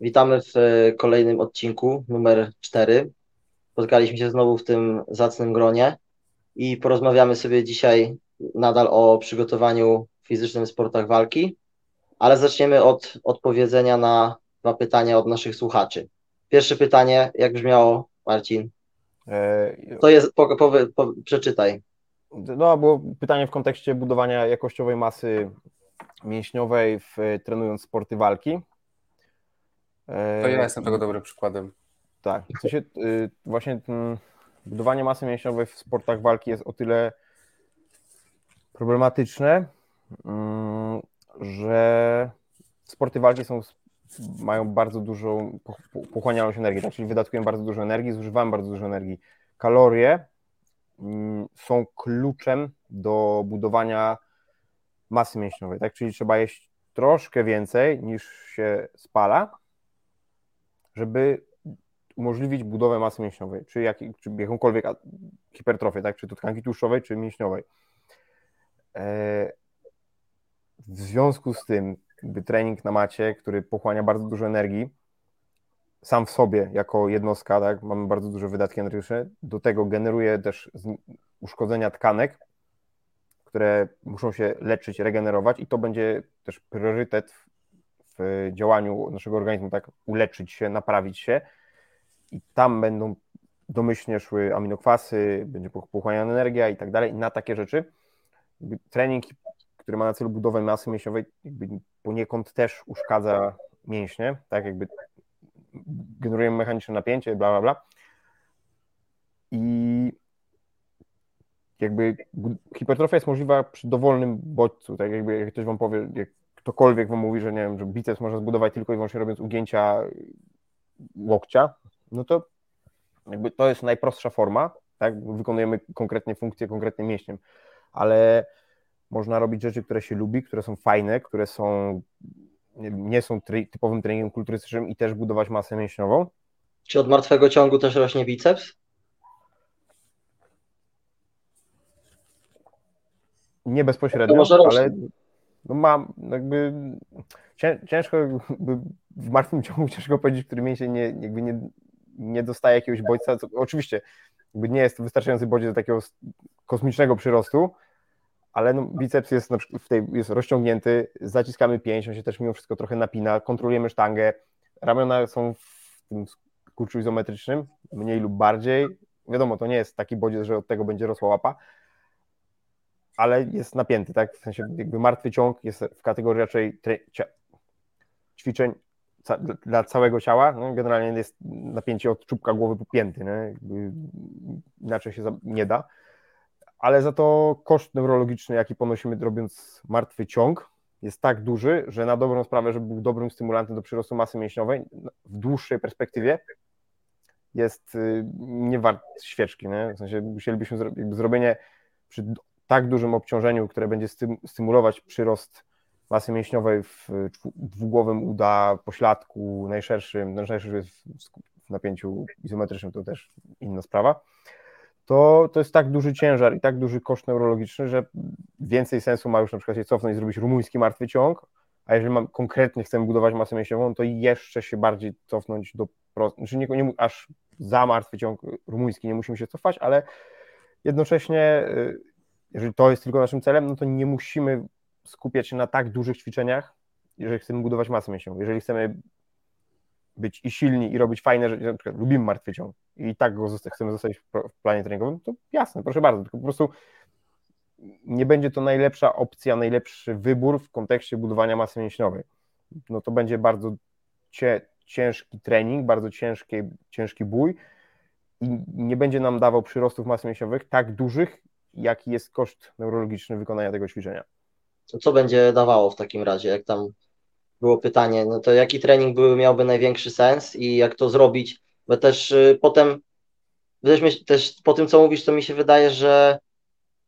Witamy w e, kolejnym odcinku, numer 4. Spotkaliśmy się znowu w tym zacnym gronie i porozmawiamy sobie dzisiaj nadal o przygotowaniu fizycznym w sportach walki, ale zaczniemy od odpowiedzenia na dwa pytania od naszych słuchaczy. Pierwsze pytanie, jak brzmiało, Marcin? E, to jest, po, po, po, przeczytaj. No, było pytanie w kontekście budowania jakościowej masy mięśniowej w, trenując sporty walki. To ja jestem tego dobrym przykładem. Tak, w sensie, y, właśnie budowanie masy mięśniowej w sportach walki jest o tyle problematyczne, mm, że sporty walki są, mają bardzo dużą pochłanialność energii, tak? czyli wydatkujemy bardzo dużo energii, zużywamy bardzo dużo energii. Kalorie mm, są kluczem do budowania masy mięśniowej, tak? czyli trzeba jeść troszkę więcej niż się spala, żeby umożliwić budowę masy mięśniowej, czy, jak, czy jakąkolwiek hipertrofię, tak? czy to tkanki tłuszczowej, czy mięśniowej. E, w związku z tym, trening na macie, który pochłania bardzo dużo energii, sam w sobie, jako jednostka, tak, mamy bardzo duże wydatki energetyczne, do tego generuje też uszkodzenia tkanek, które muszą się leczyć, regenerować i to będzie też priorytet w działaniu naszego organizmu, tak, uleczyć się, naprawić się i tam będą domyślnie szły aminokwasy, będzie pochłaniana energia i tak dalej, na takie rzeczy. Trening, który ma na celu budowę masy mięśniowej, jakby poniekąd też uszkadza mięśnie, tak jakby generujemy mechaniczne napięcie, bla, bla, bla. I jakby hipertrofia jest możliwa przy dowolnym bodźcu, tak jakby jak ktoś wam powie, jak ktokolwiek wam mówi, że nie wiem, że biceps można zbudować tylko i wyłącznie robiąc ugięcia łokcia, no to jakby to jest najprostsza forma, tak? Wykonujemy konkretnie funkcję konkretnym mięśniem, ale można robić rzeczy, które się lubi, które są fajne, które są nie są typowym treningiem kulturystycznym i też budować masę mięśniową. Czy od martwego ciągu też rośnie biceps? Nie bezpośrednio, ale no mam jakby ciężko w martwym ciągu ciężko powiedzieć, który mięsień nie, jakby nie, nie dostaje jakiegoś bodźca. Co, oczywiście jakby nie jest to wystarczający bodziec do takiego kosmicznego przyrostu, ale no, biceps jest, na przykład tej, jest rozciągnięty, zaciskamy pięść, on się też mimo wszystko trochę napina, kontrolujemy sztangę, ramiona są w tym kurczu izometrycznym, mniej lub bardziej. Wiadomo, to nie jest taki bodziec, że od tego będzie rosła łapa, ale jest napięty, tak? W sensie jakby martwy ciąg jest w kategorii raczej ćwiczeń dla całego ciała. No, generalnie jest napięcie od czubka głowy po pięty, inaczej się nie da. Ale za to koszt neurologiczny, jaki ponosimy robiąc martwy ciąg, jest tak duży, że na dobrą sprawę, żeby był dobrym stymulantem do przyrostu masy mięśniowej, w dłuższej perspektywie jest y, nie wart świeczki. Nie? W sensie musielibyśmy zrobienie przy tak dużym obciążeniu, które będzie stymulować przyrost masy mięśniowej w dwugłowym uda, pośladku najszerszym, najszerszy jest w napięciu izometrycznym, to też inna sprawa, to, to jest tak duży ciężar i tak duży koszt neurologiczny, że więcej sensu ma już na przykład się cofnąć i zrobić rumuński martwy ciąg, a jeżeli mam, konkretnie chcemy budować masę mięśniową, to jeszcze się bardziej cofnąć do, znaczy nie, nie, aż za martwy ciąg rumuński nie musimy się cofać, ale jednocześnie y, jeżeli to jest tylko naszym celem, no to nie musimy skupiać się na tak dużych ćwiczeniach, jeżeli chcemy budować masę mięśniową. Jeżeli chcemy być i silni i robić fajne rzeczy, na przykład lubimy martwy ciąg i tak go chcemy zostać w planie treningowym, to jasne, proszę bardzo, tylko po prostu nie będzie to najlepsza opcja, najlepszy wybór w kontekście budowania masy mięśniowej. No to będzie bardzo ciężki trening, bardzo ciężki, ciężki bój i nie będzie nam dawał przyrostów masy mięśniowych tak dużych, jaki jest koszt neurologiczny wykonania tego ćwiczenia. Co będzie dawało w takim razie, jak tam było pytanie, no to jaki trening by miałby największy sens i jak to zrobić, bo też y, potem, też, też po tym, co mówisz, to mi się wydaje, że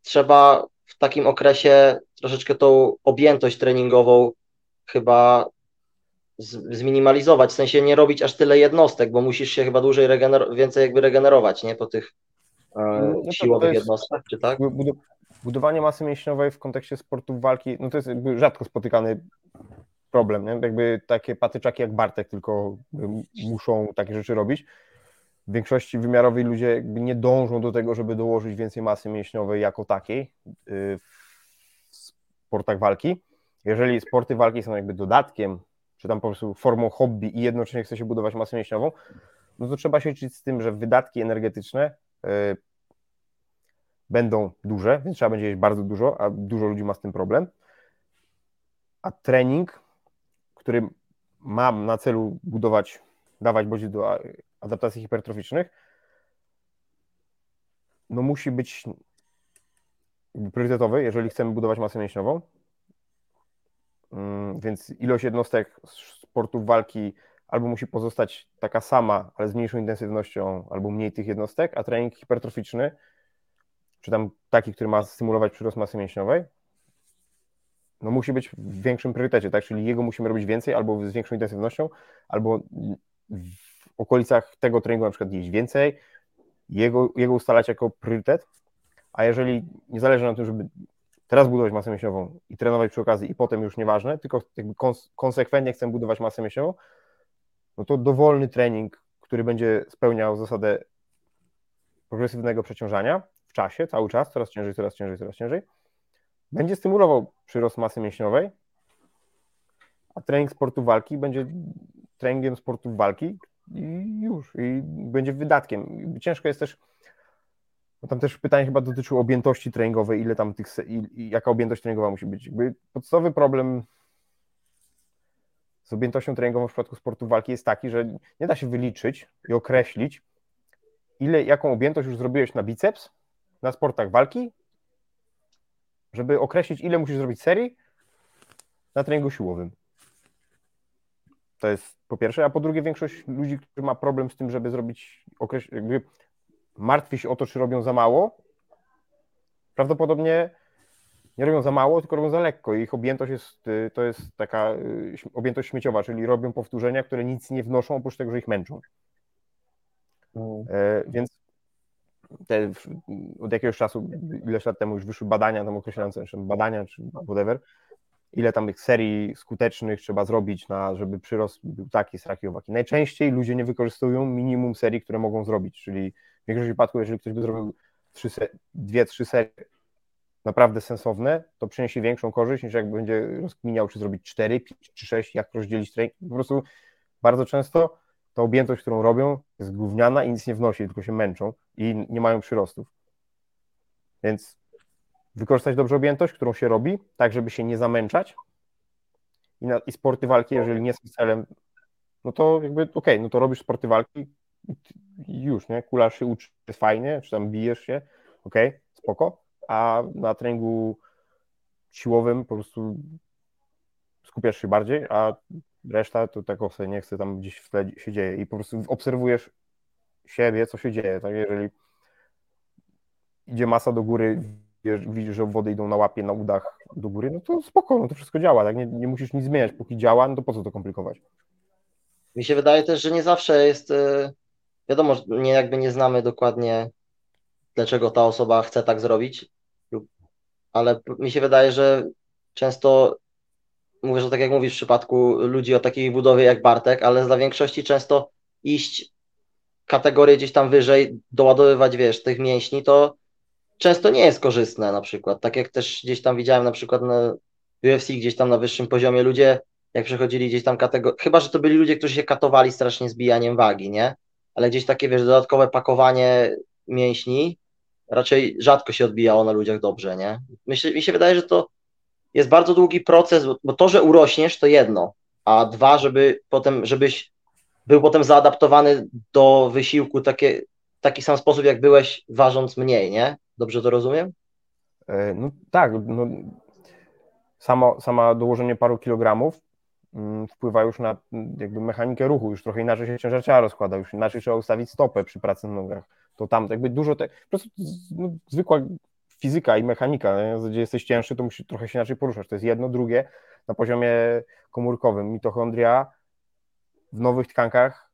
trzeba w takim okresie troszeczkę tą objętość treningową chyba zminimalizować, w sensie nie robić aż tyle jednostek, bo musisz się chyba dłużej regener- więcej jakby regenerować, nie, po tych no, no siłowych jednostkach, czy tak? Budowanie masy mięśniowej w kontekście sportów walki, no to jest rzadko spotykany problem, nie? Jakby takie patyczaki jak Bartek tylko muszą takie rzeczy robić. W większości wymiarowi ludzie nie dążą do tego, żeby dołożyć więcej masy mięśniowej jako takiej y, w sportach walki. Jeżeli sporty walki są jakby dodatkiem, czy tam po prostu formą hobby i jednocześnie chce się budować masę mięśniową, no to trzeba się liczyć z tym, że wydatki energetyczne będą duże, więc trzeba będzie jeść bardzo dużo, a dużo ludzi ma z tym problem. A trening, który mam na celu budować, dawać bodźce do adaptacji hipertroficznych, no musi być priorytetowy, jeżeli chcemy budować masę mięśniową. Mm, więc ilość jednostek sportów walki albo musi pozostać taka sama, ale z mniejszą intensywnością, albo mniej tych jednostek, a trening hipertroficzny, czy tam taki, który ma stymulować przyrost masy mięśniowej, no musi być w większym priorytecie, tak? Czyli jego musimy robić więcej, albo z większą intensywnością, albo w okolicach tego treningu na przykład jeść więcej, jego, jego ustalać jako priorytet, a jeżeli nie zależy na tym, żeby teraz budować masę mięśniową i trenować przy okazji i potem już nieważne, tylko jakby konsekwentnie chcę budować masę mięśniową, no to dowolny trening, który będzie spełniał zasadę progresywnego przeciążania w czasie, cały czas, coraz ciężej, coraz ciężej, coraz ciężej, będzie stymulował przyrost masy mięśniowej, a trening sportu walki będzie treningiem sportu walki i już, i będzie wydatkiem. Ciężko jest też, no tam też pytanie chyba dotyczyło objętości treningowej, ile tam tych, i, i jaka objętość treningowa musi być. Jakby podstawowy problem z objętością treningową w przypadku sportu walki jest taki, że nie da się wyliczyć i określić, ile, jaką objętość już zrobiłeś na biceps, na sportach walki, żeby określić, ile musisz zrobić serii na treningu siłowym. To jest po pierwsze, a po drugie większość ludzi, którzy ma problem z tym, żeby zrobić jakby martwi się o to, czy robią za mało, prawdopodobnie nie robią za mało, tylko robią za lekko. Ich objętość jest, y, to jest taka y, objętość śmieciowa, czyli robią powtórzenia, które nic nie wnoszą, oprócz tego, że ich męczą. Mm. E, więc te, od jakiegoś czasu, ileś lat temu już wyszły badania tam określające, badania czy whatever, ile tam tych serii skutecznych trzeba zrobić, na, żeby przyrost był taki z raki owaki. Najczęściej ludzie nie wykorzystują minimum serii, które mogą zrobić, czyli w większości przypadków, jeżeli ktoś by zrobił dwie, trzy serie naprawdę sensowne, to przyniesie większą korzyść, niż jak będzie rozkminiał, czy zrobić cztery, pięć czy sześć, jak rozdzielić trening. Po prostu bardzo często ta objętość, którą robią, jest gówniana i nic nie wnosi, tylko się męczą i nie mają przyrostów. Więc wykorzystać dobrze objętość, którą się robi, tak żeby się nie zamęczać i, na, i sporty walki, jeżeli nie są celem, no to jakby okej, okay, no to robisz sporty walki i już, nie? Kulasz się uczy, jest fajnie, czy tam bijesz się, okej, okay, spoko, a na treningu siłowym po prostu skupiasz się bardziej, a reszta to tak sobie nie chce tam gdzieś w tle się dzieje i po prostu obserwujesz siebie, co się dzieje, tak, jeżeli idzie masa do góry, widzisz, że wody idą na łapie, na udach do góry, no to spoko, no to wszystko działa, tak? Nie, nie musisz nic zmieniać, póki działa, no to po co to komplikować? Mi się wydaje też, że nie zawsze jest, e, wiadomo, nie jakby nie znamy dokładnie, dlaczego ta osoba chce tak zrobić, ale mi się wydaje, że często, mówię, że tak jak mówisz w przypadku ludzi o takiej budowie jak Bartek, ale dla większości często iść kategorię gdzieś tam wyżej, doładowywać, wiesz, tych mięśni, to często nie jest korzystne na przykład. Tak jak też gdzieś tam widziałem na przykład na UFC, gdzieś tam na wyższym poziomie ludzie, jak przechodzili gdzieś tam kategorię, chyba, że to byli ludzie, którzy się katowali strasznie zbijaniem wagi, nie? Ale gdzieś takie, wiesz, dodatkowe pakowanie mięśni raczej rzadko się odbijało na ludziach dobrze, nie? Myślę, mi się wydaje, że to jest bardzo długi proces, bo to, że urośniesz, to jedno, a dwa, żeby potem, żebyś był potem zaadaptowany do wysiłku takie, taki sam sposób, jak byłeś ważąc mniej, nie? Dobrze to rozumiem? E, no tak, no, samo, sama dołożenie paru kilogramów mm, wpływa już na jakby mechanikę ruchu, już trochę inaczej się ciężar ciała rozkłada, już inaczej trzeba ustawić stopę przy pracy na nogach, to tam jakby dużo, te, po prostu no, zwykła fizyka i mechanika, gdzie jesteś cięższy, to musisz trochę się inaczej poruszać, to jest jedno, drugie, na poziomie komórkowym, mitochondria w nowych tkankach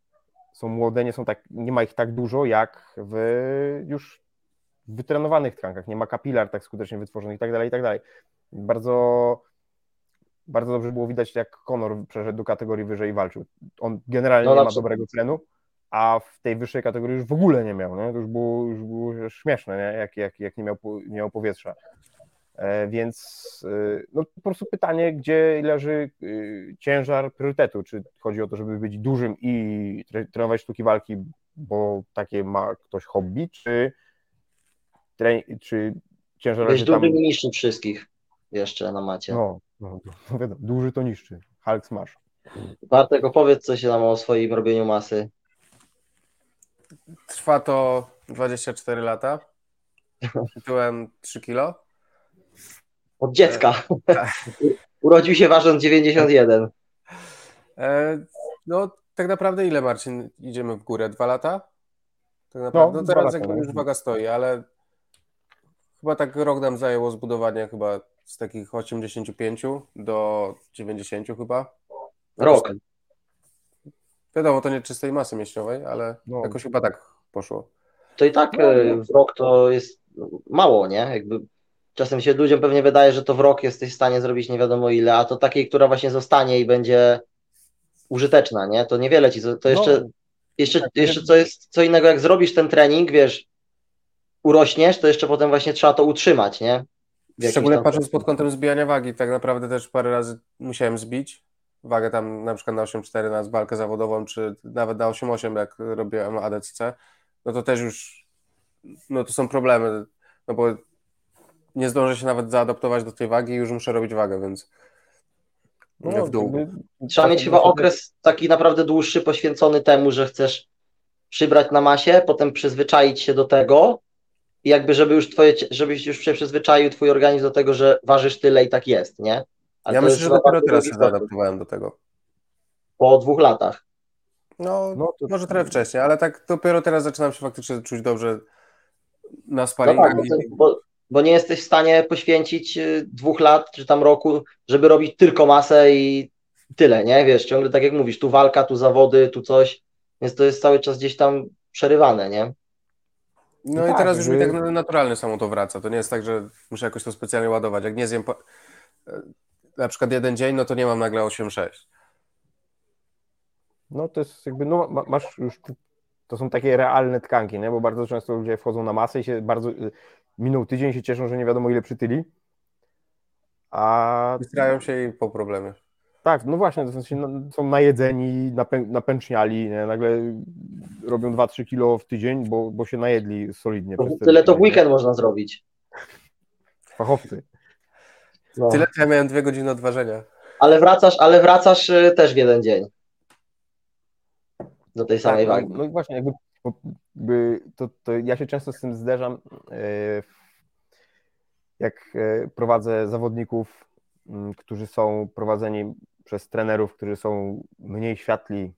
są młode, nie są tak, nie ma ich tak dużo jak w już wytrenowanych tkankach, nie ma kapilar tak skutecznie wytworzonych i tak dalej, i tak dalej. Bardzo bardzo dobrze było widać, jak Conor przeszedł do kategorii wyżej i walczył. On generalnie no, nie ma dobrego tlenu, a w tej wyższej kategorii już w ogóle nie miał, nie? To już było, już było śmieszne, nie? Jak, jak, jak nie, miał, nie miał powietrza. E, więc e, no, po prostu pytanie, gdzie leży e, ciężar priorytetu? Czy chodzi o to, żeby być dużym i trenować sztuki walki, bo takie ma ktoś hobby, czy, czy ciężar Być dużym tam... i niższym wszystkich jeszcze na macie. No, no, no wiadomo, duży to niszczy. Hulk smash. Bartek, opowiedz coś nam o swoim robieniu masy. Trwa to 24 lata. Tytułem 3 kilo. Od dziecka. E. Urodził się ważąc 91. E, no, tak naprawdę ile, Marcin, idziemy w górę? Dwa lata? Tak naprawdę. No, no teraz no. już waga stoi, ale chyba tak rok nam zajęło zbudowanie chyba z takich 85 do 90 chyba. Rok. Wiadomo, to nie czystej masy mięśniowej, ale no. jakoś chyba tak poszło. To i tak no. w rok to jest mało, nie? Jakby czasem się ludziom pewnie wydaje, że to w rok jesteś w stanie zrobić nie wiadomo ile, a to takiej, która właśnie zostanie i będzie użyteczna, nie? To niewiele ci, to jeszcze, no. jeszcze, jeszcze co jest, co innego jak zrobisz ten trening, wiesz, urośniesz, to jeszcze potem właśnie trzeba to utrzymać, nie? Szczególnie patrząc pod kątem zbijania wagi, tak naprawdę też parę razy musiałem zbić wagę tam na przykład na 8,4 na walkę zawodową, czy nawet na 8,8 jak robiłem ADCC, no to też już no to są problemy, no bo nie zdążę się nawet zaadaptować do tej wagi i już muszę robić wagę, więc no, w dół. Trzeba mieć chyba okres taki naprawdę dłuższy, poświęcony temu, że chcesz przybrać na masie, potem przyzwyczaić się do tego i jakby żeby już twoje, żebyś już się przyzwyczaił twój organizm do tego, że ważysz tyle i tak jest, nie? Ale ja myślę, że dopiero teraz się zaadaptowałem do tego. Po dwóch latach. No, no to... może trochę wcześniej, ale tak dopiero teraz zaczynam się faktycznie czuć dobrze na sparingach. No tak, bo, bo, nie jesteś w stanie poświęcić y, dwóch lat czy tam roku, żeby robić tylko masę i tyle, nie? Wiesz, ciągle tak jak mówisz, tu walka, tu zawody, tu coś, więc to jest cały czas gdzieś tam przerywane, nie? No, no i tak, teraz już mi tak naturalnie samo to wraca. To nie jest tak, że muszę jakoś to specjalnie ładować. Jak nie zjem po... Na przykład jeden dzień, no to nie mam nagle 8-6. No to jest jakby, no masz już, to są takie realne tkanki, nie? bo bardzo często ludzie wchodzą na masę i się bardzo, y, minął tydzień się cieszą, że nie wiadomo ile przytyli, a... Wystrają się i po problemie. Tak, no właśnie, w sensie no, są najedzeni, napę napęczniali, nie? nagle robią 2-3 kilo w tydzień, bo, bo się najedli solidnie. No, tyle to w weekend można zrobić. Fachowcy. No. Tyle, ja miałem dwie godziny odważenia. Ale wracasz, ale wracasz y, też w jeden dzień. Do tej samej tak, wagi. No, no właśnie, jakby, jakby to, to ja się często z tym zderzam, y, jak y, prowadzę zawodników, mm, którzy są prowadzeni przez trenerów, którzy są mniej światli,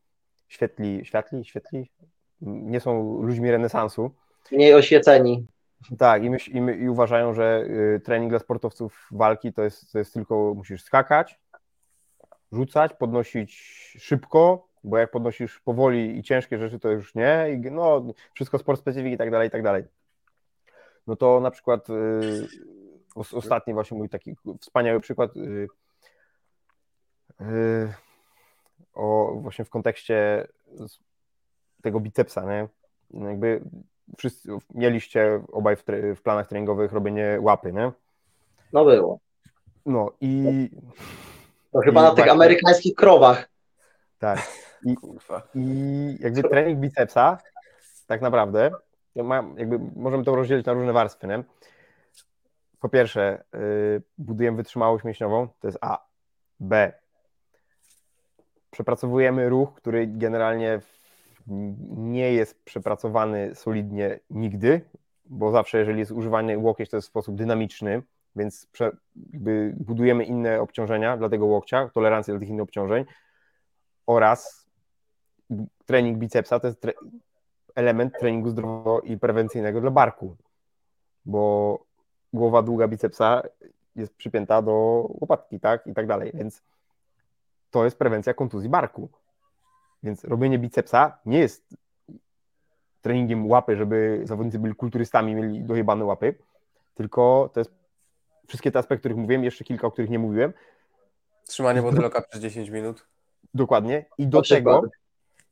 świetli, światli, świetli, nie są ludźmi renesansu. Mniej oświeceni. Tak, i, myśl, i, my, i uważają, że y, trening dla sportowców walki to jest, to jest tylko musisz skakać, rzucać, podnosić szybko, bo jak podnosisz powoli i ciężkie rzeczy, to już nie, i no, wszystko sport specyfiki i tak dalej, i tak dalej. No to na przykład y, ostatni właśnie mój taki wspaniały przykład y, y, o właśnie w kontekście tego bicepsa, nie? Jakby wszyscy mieliście obaj w, w, planach treningowych robienie łapy, nie? No było. No i... To chyba i na tych amerykańskich krowach. Tak. I, I jakby trening bicepsa, tak naprawdę, jakby możemy to rozdzielić na różne warstwy, nie? Po pierwsze, yy, budujemy wytrzymałość mięśniową, to jest A. B. Przepracowujemy ruch, który generalnie w nie jest przepracowany solidnie nigdy, bo zawsze, jeżeli jest używany łokieć, to jest w sposób dynamiczny, więc prze, budujemy inne obciążenia dla tego łokcia, tolerancję dla tych innych obciążeń oraz trening bicepsa to jest tre element treningu zdrowego i prewencyjnego dla barku, bo głowa długa bicepsa jest przypięta do łopatki, tak, i tak dalej, więc to jest prewencja kontuzji barku. Więc robienie bicepsa nie jest treningiem łapy, żeby zawodnicy byli kulturystami, mieli dojebane łapy, tylko to jest wszystkie te aspekty, o których mówiłem, jeszcze kilka, o których nie mówiłem, Trzymanie botyloka przez 10 minut. Dokładnie. I do tego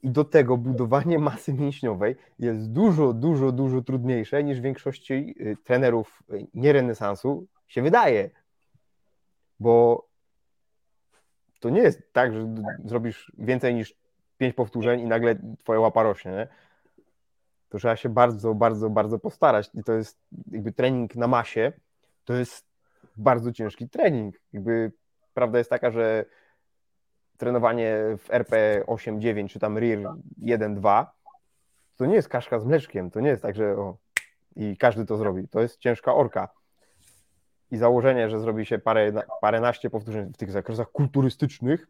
i do tego budowanie masy mięśniowej jest dużo, dużo, dużo trudniejsze niż większości y, trenerów y, nierenesansu się wydaje. Bo to nie jest tak, że zrobisz więcej niż pięć powtórzeń i nagle twoja łapa rośnie. Nie? To trzeba się bardzo, bardzo, bardzo postarać. I to jest jakby trening na masie, to jest bardzo ciężki trening. Jakby prawda jest taka, że trenowanie w RP 8-9 czy tam RIR 1-2 to nie jest kaszka z mleczkiem. To nie jest tak, że o, i każdy to zrobi. To jest ciężka orka. I założenie, że zrobi się parę, paręnaście powtórzeń w tych zakresach kulturystycznych,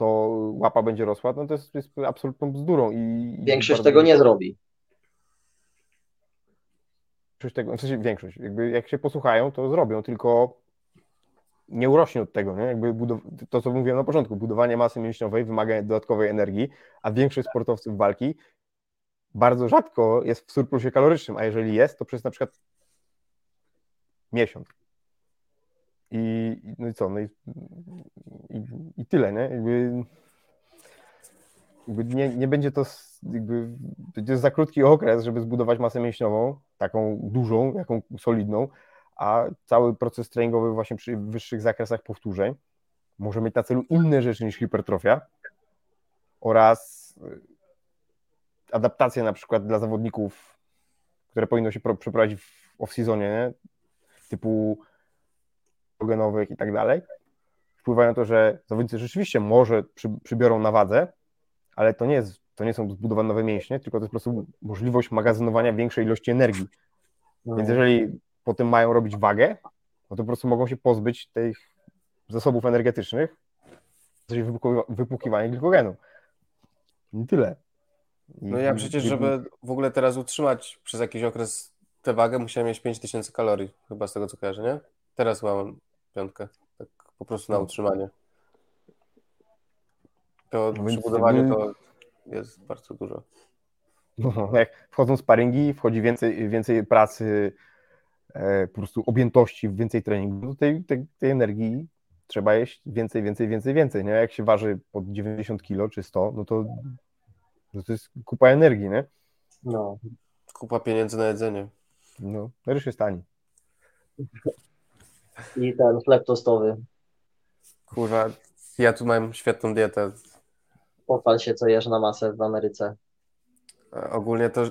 to łapa będzie rosła, no to jest, jest absolutną bzdurą. I, większość tego nie zrobi. Większość tego, w sensie większość, jakby jak się posłuchają, to zrobią, tylko nie urośnie od tego, nie? Jakby budow- to, co mówiłem na początku, budowanie masy mięśniowej wymaga dodatkowej energii, a większość sportowców walki bardzo rzadko jest w surplusie kalorycznym, a jeżeli jest, to przez na przykład miesiąc. I, no i co? No i, i, i tyle, nie? Jakby, jakby nie, nie będzie to jakby, to jest za krótki okres, żeby zbudować masę mięśniową, taką dużą, jaką solidną, a cały proces treningowy właśnie przy wyższych zakresach powtórzeń może mieć na celu inne rzeczy niż hipertrofia oraz adaptacje na przykład dla zawodników, które powinno się przeprowadzić w off-seasonie, typu genowych i tak dalej, wpływają na to, że zawodnicy rzeczywiście może przy, przybiorą na wadze, ale to nie, jest, to nie są zbudowane nowe mięśnie, tylko to jest po prostu możliwość magazynowania większej ilości energii. No. Więc jeżeli potem mają robić wagę, no to po prostu mogą się pozbyć tych zasobów energetycznych, czyli wypłukiwania glikogenu. I tyle. I, no ja przecież, żeby w ogóle teraz utrzymać przez jakiś okres tę wagę, musiałem mieć 5000 kalorii, chyba z tego co kojarzę, nie? Teraz mam piątkę, tak po prostu na no. utrzymanie. To no przy budowaniu to jest bardzo dużo. No, jak wchodzą sparingi, wchodzi więcej, więcej pracy E, po prostu objętości, więcej treningu, to tej, tej, tej energii trzeba jeść więcej, więcej, więcej, więcej, nie? Jak się waży pod 90 kg czy 100, no to, no to jest kupa energii, nie? No, kupa pieniędzy na jedzenie. No, ryż jest tani. I ten chleb tostowy. Kurwa, ja tu mam świetną dietę. Pochwal się, co jesz na masę w Ameryce. Ogólnie to,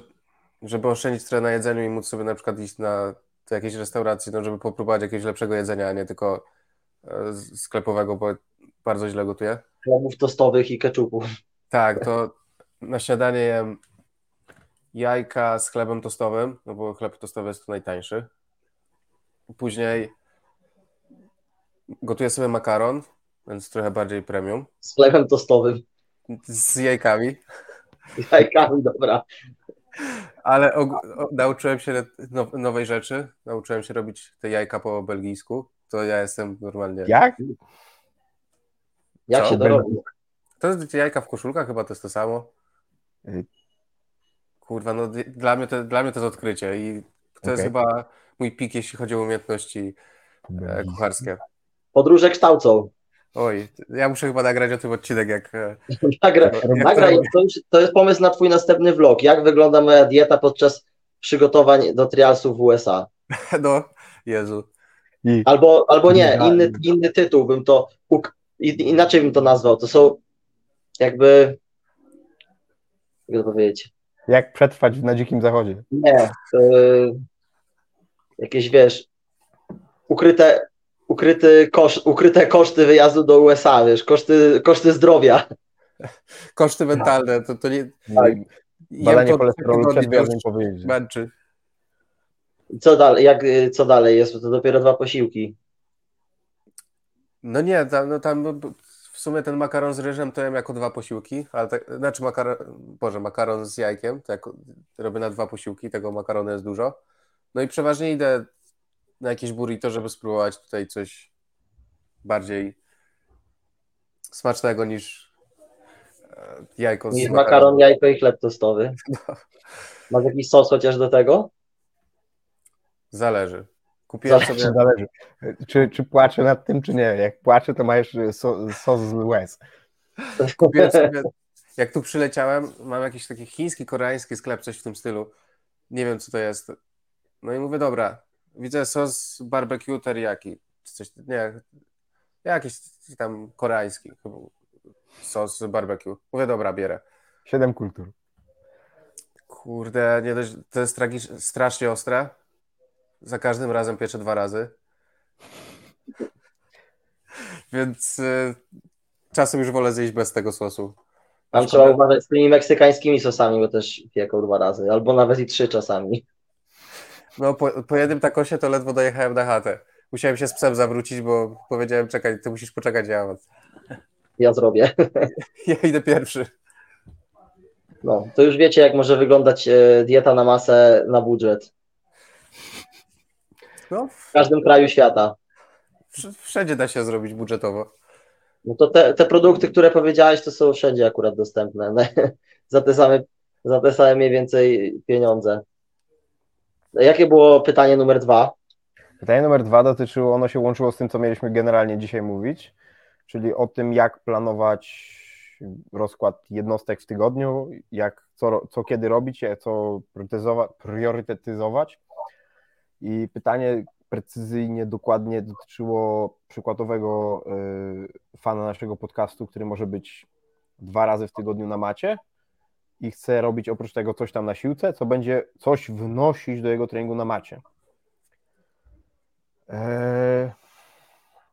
żeby oszczędzić trochę na jedzeniu i móc sobie na przykład iść na do jakiejś restauracji, no, żeby popróbować jakiegoś lepszego jedzenia, a nie tylko e, sklepowego, bo bardzo źle gotuję. Chlebów tostowych i keczupów. Tak, to na śniadanie jem jajka z chlebem tostowym, no bo chleb tostowy jest tu najtańszy. Później gotuję sobie makaron, więc trochę bardziej premium. Z chlebem tostowym. Z jajkami. Z jajkami, dobra. Ale nauczyłem się now nowej rzeczy. Nauczyłem się robić te jajka po belgijsku. To ja jestem normalnie. Jak? Jak Co? się to robi? To jest jajka w koszulkach, chyba to jest to samo. Y. Kurwa, no dla mnie to, dla mnie to jest odkrycie i to okay. jest chyba mój pik, jeśli chodzi o umiejętności e, kucharskie. Podróże kształcą. Oj, ja muszę chyba nagrać o tym odcinek, jak... E, Nagra, jak nagraj, to, to jest pomysł na twój następny vlog. Jak wygląda moja dieta podczas przygotowań do trialsów w USA? No, Jezu. Albo, albo nie, inny, inny tytuł bym to, inaczej bym to nazwał. To są jakby, jak to powiedzieć? Jak przetrwać na dzikim zachodzie? Nie, jakieś wiesz, ukryte, ukryty koszt, ukryte koszty wyjazdu do USA, wiesz, koszty, koszty zdrowia. Koszty mentalne, to, to nie... Tak. Badanie cholesterolu przed powiedzieć. Męczy. Co dalej, jak, co dalej jest? To dopiero dwa posiłki. No nie, tam, no tam w sumie ten makaron z ryżem to jem jako dwa posiłki, ale tak, znaczy makaron, Boże, makaron z jajkiem, to jak robię na dwa posiłki, tego makaronu jest dużo. No i przeważnie idę na jakieś burrito, żeby spróbować tutaj coś bardziej smacznego niż e, jajko z Niż makaron, jajko i chleb tostowy. No. Masz jakiś sos chociaż do tego? Zależy. Kupiłem sobie... Zależy. Czy, czy płaczę nad tym, czy nie. Jak płaczę, to masz sos, sos z łez. Kupiłem sobie... Jak tu przyleciałem, mam jakiś taki chiński, koreański sklep, coś w tym stylu. Nie wiem, co to jest. No i mówię, dobra, widzę sos barbecue teriyaki. Coś, nie, jakiś tam koreański sos barbecue. Mówię, dobra, bierę. Siedem kultur. Kurde, nie dość, to jest tragicz, strasznie ostre. Za każdym razem pieczę dwa razy. Więc y, czasem już wolę zjeść bez tego sosu. Tam trzeba uważać z tymi meksykańskimi sosami, bo też pieką dwa razy, albo nawet i trzy czasami. No, po, po jednym takosie to ledwo dojechałem na chatę. Musiałem się z psem zawrócić, bo powiedziałem, czekaj, ty musisz poczekać, ja Ja zrobię. Ja idę pierwszy. No, to już wiecie, jak może wyglądać e, dieta na masę na budżet. No. W każdym kraju świata. Wszędzie da się zrobić budżetowo. No to te, te produkty, które powiedziałeś, to są wszędzie akurat dostępne. za, te same, za te same mniej więcej pieniądze. Jakie było pytanie numer dwa? Pytanie numer dwa dotyczyło, ono się łączyło z tym, co mieliśmy generalnie dzisiaj mówić, czyli o tym, jak planować rozkład jednostek w tygodniu, jak, co, co kiedy robić, co priorytetyzować. I pytanie precyzyjnie, dokładnie dotyczyło przykładowego y, fana naszego podcastu, który może być dwa razy w tygodniu na macie i chce robić oprócz tego coś tam na siłce, co będzie coś wnosić do jego treningu na macie. Eee...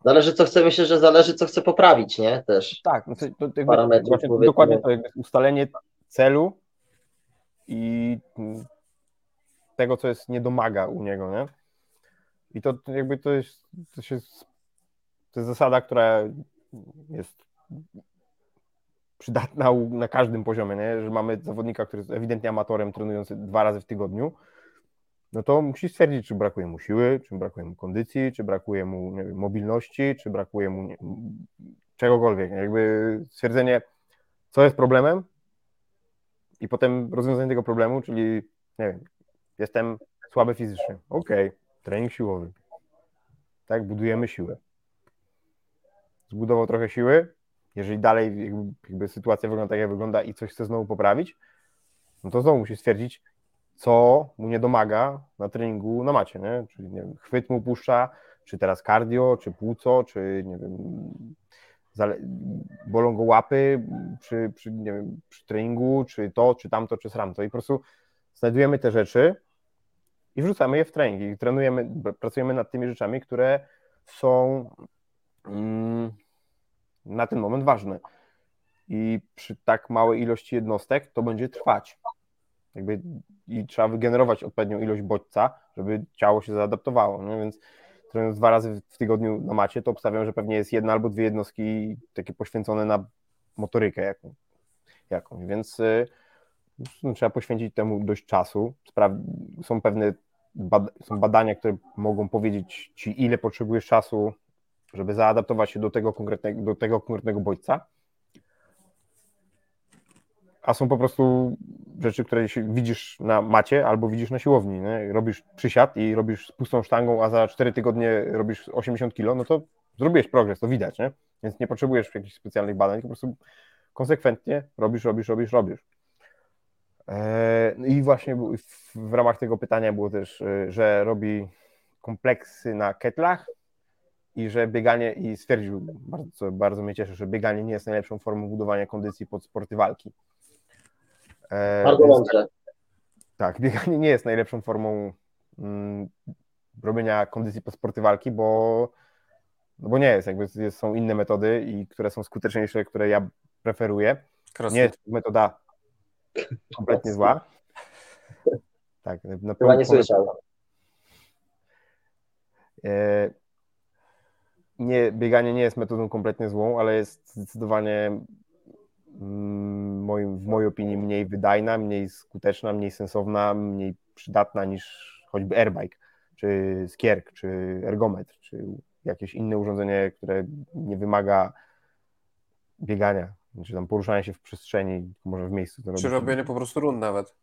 Zależy co chce, myślę, że zależy co chce poprawić, nie? Też. Tak, no to, to jakby, dokładnie to jakby ustalenie celu i tego, co jest nie domaga u niego, nie? I to jakby to jest, to jest, to jest zasada, która jest przydatna na każdym poziomie, nie? że mamy zawodnika, który jest ewidentnie amatorem, trenujący dwa razy w tygodniu, no to musi stwierdzić, czy brakuje mu siły, czy brakuje mu kondycji, czy brakuje mu wiem, mobilności, czy brakuje mu nie, czegokolwiek. Jakby stwierdzenie, co jest problemem i potem rozwiązanie tego problemu, czyli nie wiem, jestem słaby fizycznie. Okej, okay, trening siłowy. Tak, budujemy siłę. Zbudował trochę siły. Jeżeli dalej jakby, jakby sytuacja wygląda tak, jak wygląda i coś chce znowu poprawić, no to znowu musi stwierdzić, co mu nie domaga na treningu na macie, nie? Czyli nie wiem, chwyt mu puszcza, czy teraz cardio, czy płuco, czy nie wiem, bolą go łapy przy, przy, nie wiem, przy treningu, czy to, czy tamto, czy sramto. I po prostu znajdujemy te rzeczy i wrzucamy je w trening i trenujemy, pracujemy nad tymi rzeczami, które są mm, na ten moment ważne. I przy tak małej ilości jednostek to będzie trwać. Jakby, I trzeba wygenerować odpowiednią ilość bodźca, żeby ciało się zaadaptowało. No Więc trenując dwa razy w tygodniu na macie, to obstawiam, że pewnie jest jedna albo dwie jednostki takie poświęcone na motorykę jaką, jakąś. Więc y, no, trzeba poświęcić temu dość czasu. Są pewne są badania, które mogą powiedzieć ci, ile potrzebujesz czasu, żeby zaadaptować się do tego konkretnego, do tego konkretnego bodźca a są po prostu rzeczy, które widzisz na macie albo widzisz na siłowni. Nie? Robisz przysiad i robisz z pustą sztangą, a za 4 tygodnie robisz 80 kilo, no to zrobisz progres, to widać, nie? Więc nie potrzebujesz jakichś specjalnych badań, po prostu konsekwentnie robisz, robisz, robisz, robisz. Eee, I właśnie w ramach tego pytania było też, e, że robi kompleksy na ketlach i że bieganie, i stwierdził, bardzo, bardzo mnie cieszy, że bieganie nie jest najlepszą formą budowania kondycji pod sporty walki. E, Bardzo mądrze. Tak, bieganie nie jest najlepszą formą mm, robienia kondycji po sporty walki, bo, no bo nie jest, jakby jest, są inne metody, i które są skuteczniejsze, które ja preferuję. Crossfit. Nie jest metoda kompletnie zła. Tak, na Chyba nie słyszał. E, nie, bieganie nie jest metodą kompletnie złą, ale jest zdecydowanie Mm, moim, w mojej opinii mniej wydajna, mniej skuteczna, mniej sensowna, mniej przydatna niż choćby airbike, czy skierk, czy ergometr, czy jakieś inne urządzenie, które nie wymaga biegania, czy tam poruszania się w przestrzeni, może w miejscu. To czy robienie po prostu rund nawet.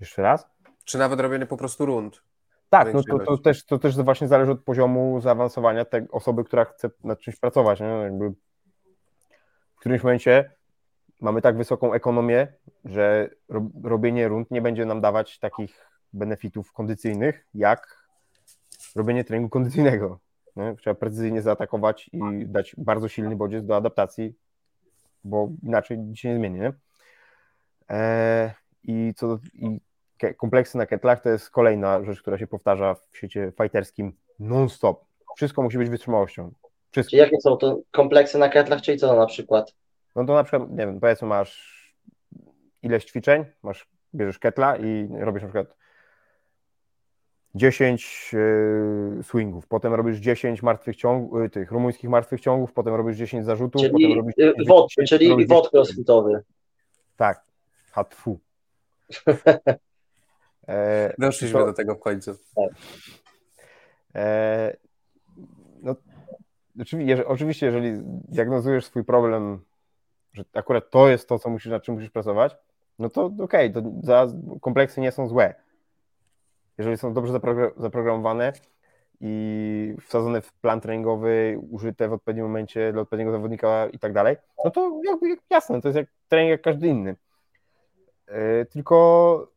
Jeszcze raz? Czy nawet robienie po prostu rund. Tak, no to, to, też, to też właśnie zależy od poziomu zaawansowania tej osoby, która chce nad czymś pracować. Nie? Jakby w którymś momencie mamy tak wysoką ekonomię, że robienie rund nie będzie nam dawać takich benefitów kondycyjnych, jak robienie treningu kondycyjnego. Nie? Trzeba precyzyjnie zaatakować i dać bardzo silny bodziec do adaptacji, bo inaczej nic się nie zmieni. Nie? Eee, I co i kompleksy na ketlach to jest kolejna rzecz, która się powtarza w świecie fighterskim non-stop. Wszystko musi być wytrzymałością. Wszystko. Czyli jakie są to kompleksy na ketlach, czyli co na przykład? No to na przykład, nie wiem, powiedzmy masz ileś ćwiczeń, masz, bierzesz ketla i robisz na przykład 10 yy, swingów, potem robisz 10 martwych ciągów, yy, tych rumuńskich martwych ciągów, potem robisz 10 zarzutów, czyli, potem robisz... Yy, wod, czyli wod crossfitowy. Tak, hatfu. e, Doszliśmy to, do tego w końcu. Tak. E, no, oczywiście, oczywiście, jeżeli diagnozujesz swój problem, że akurat to jest to, co musisz, nad czym musisz pracować, no to okej, okay, to kompleksy nie są złe jeżeli są dobrze zaprogramowane i wsadzone w plan treningowy, użyte w odpowiednim momencie dla odpowiedniego zawodnika i tak dalej, no to jakby jasne, to jest jak trening jak każdy inny. E, tylko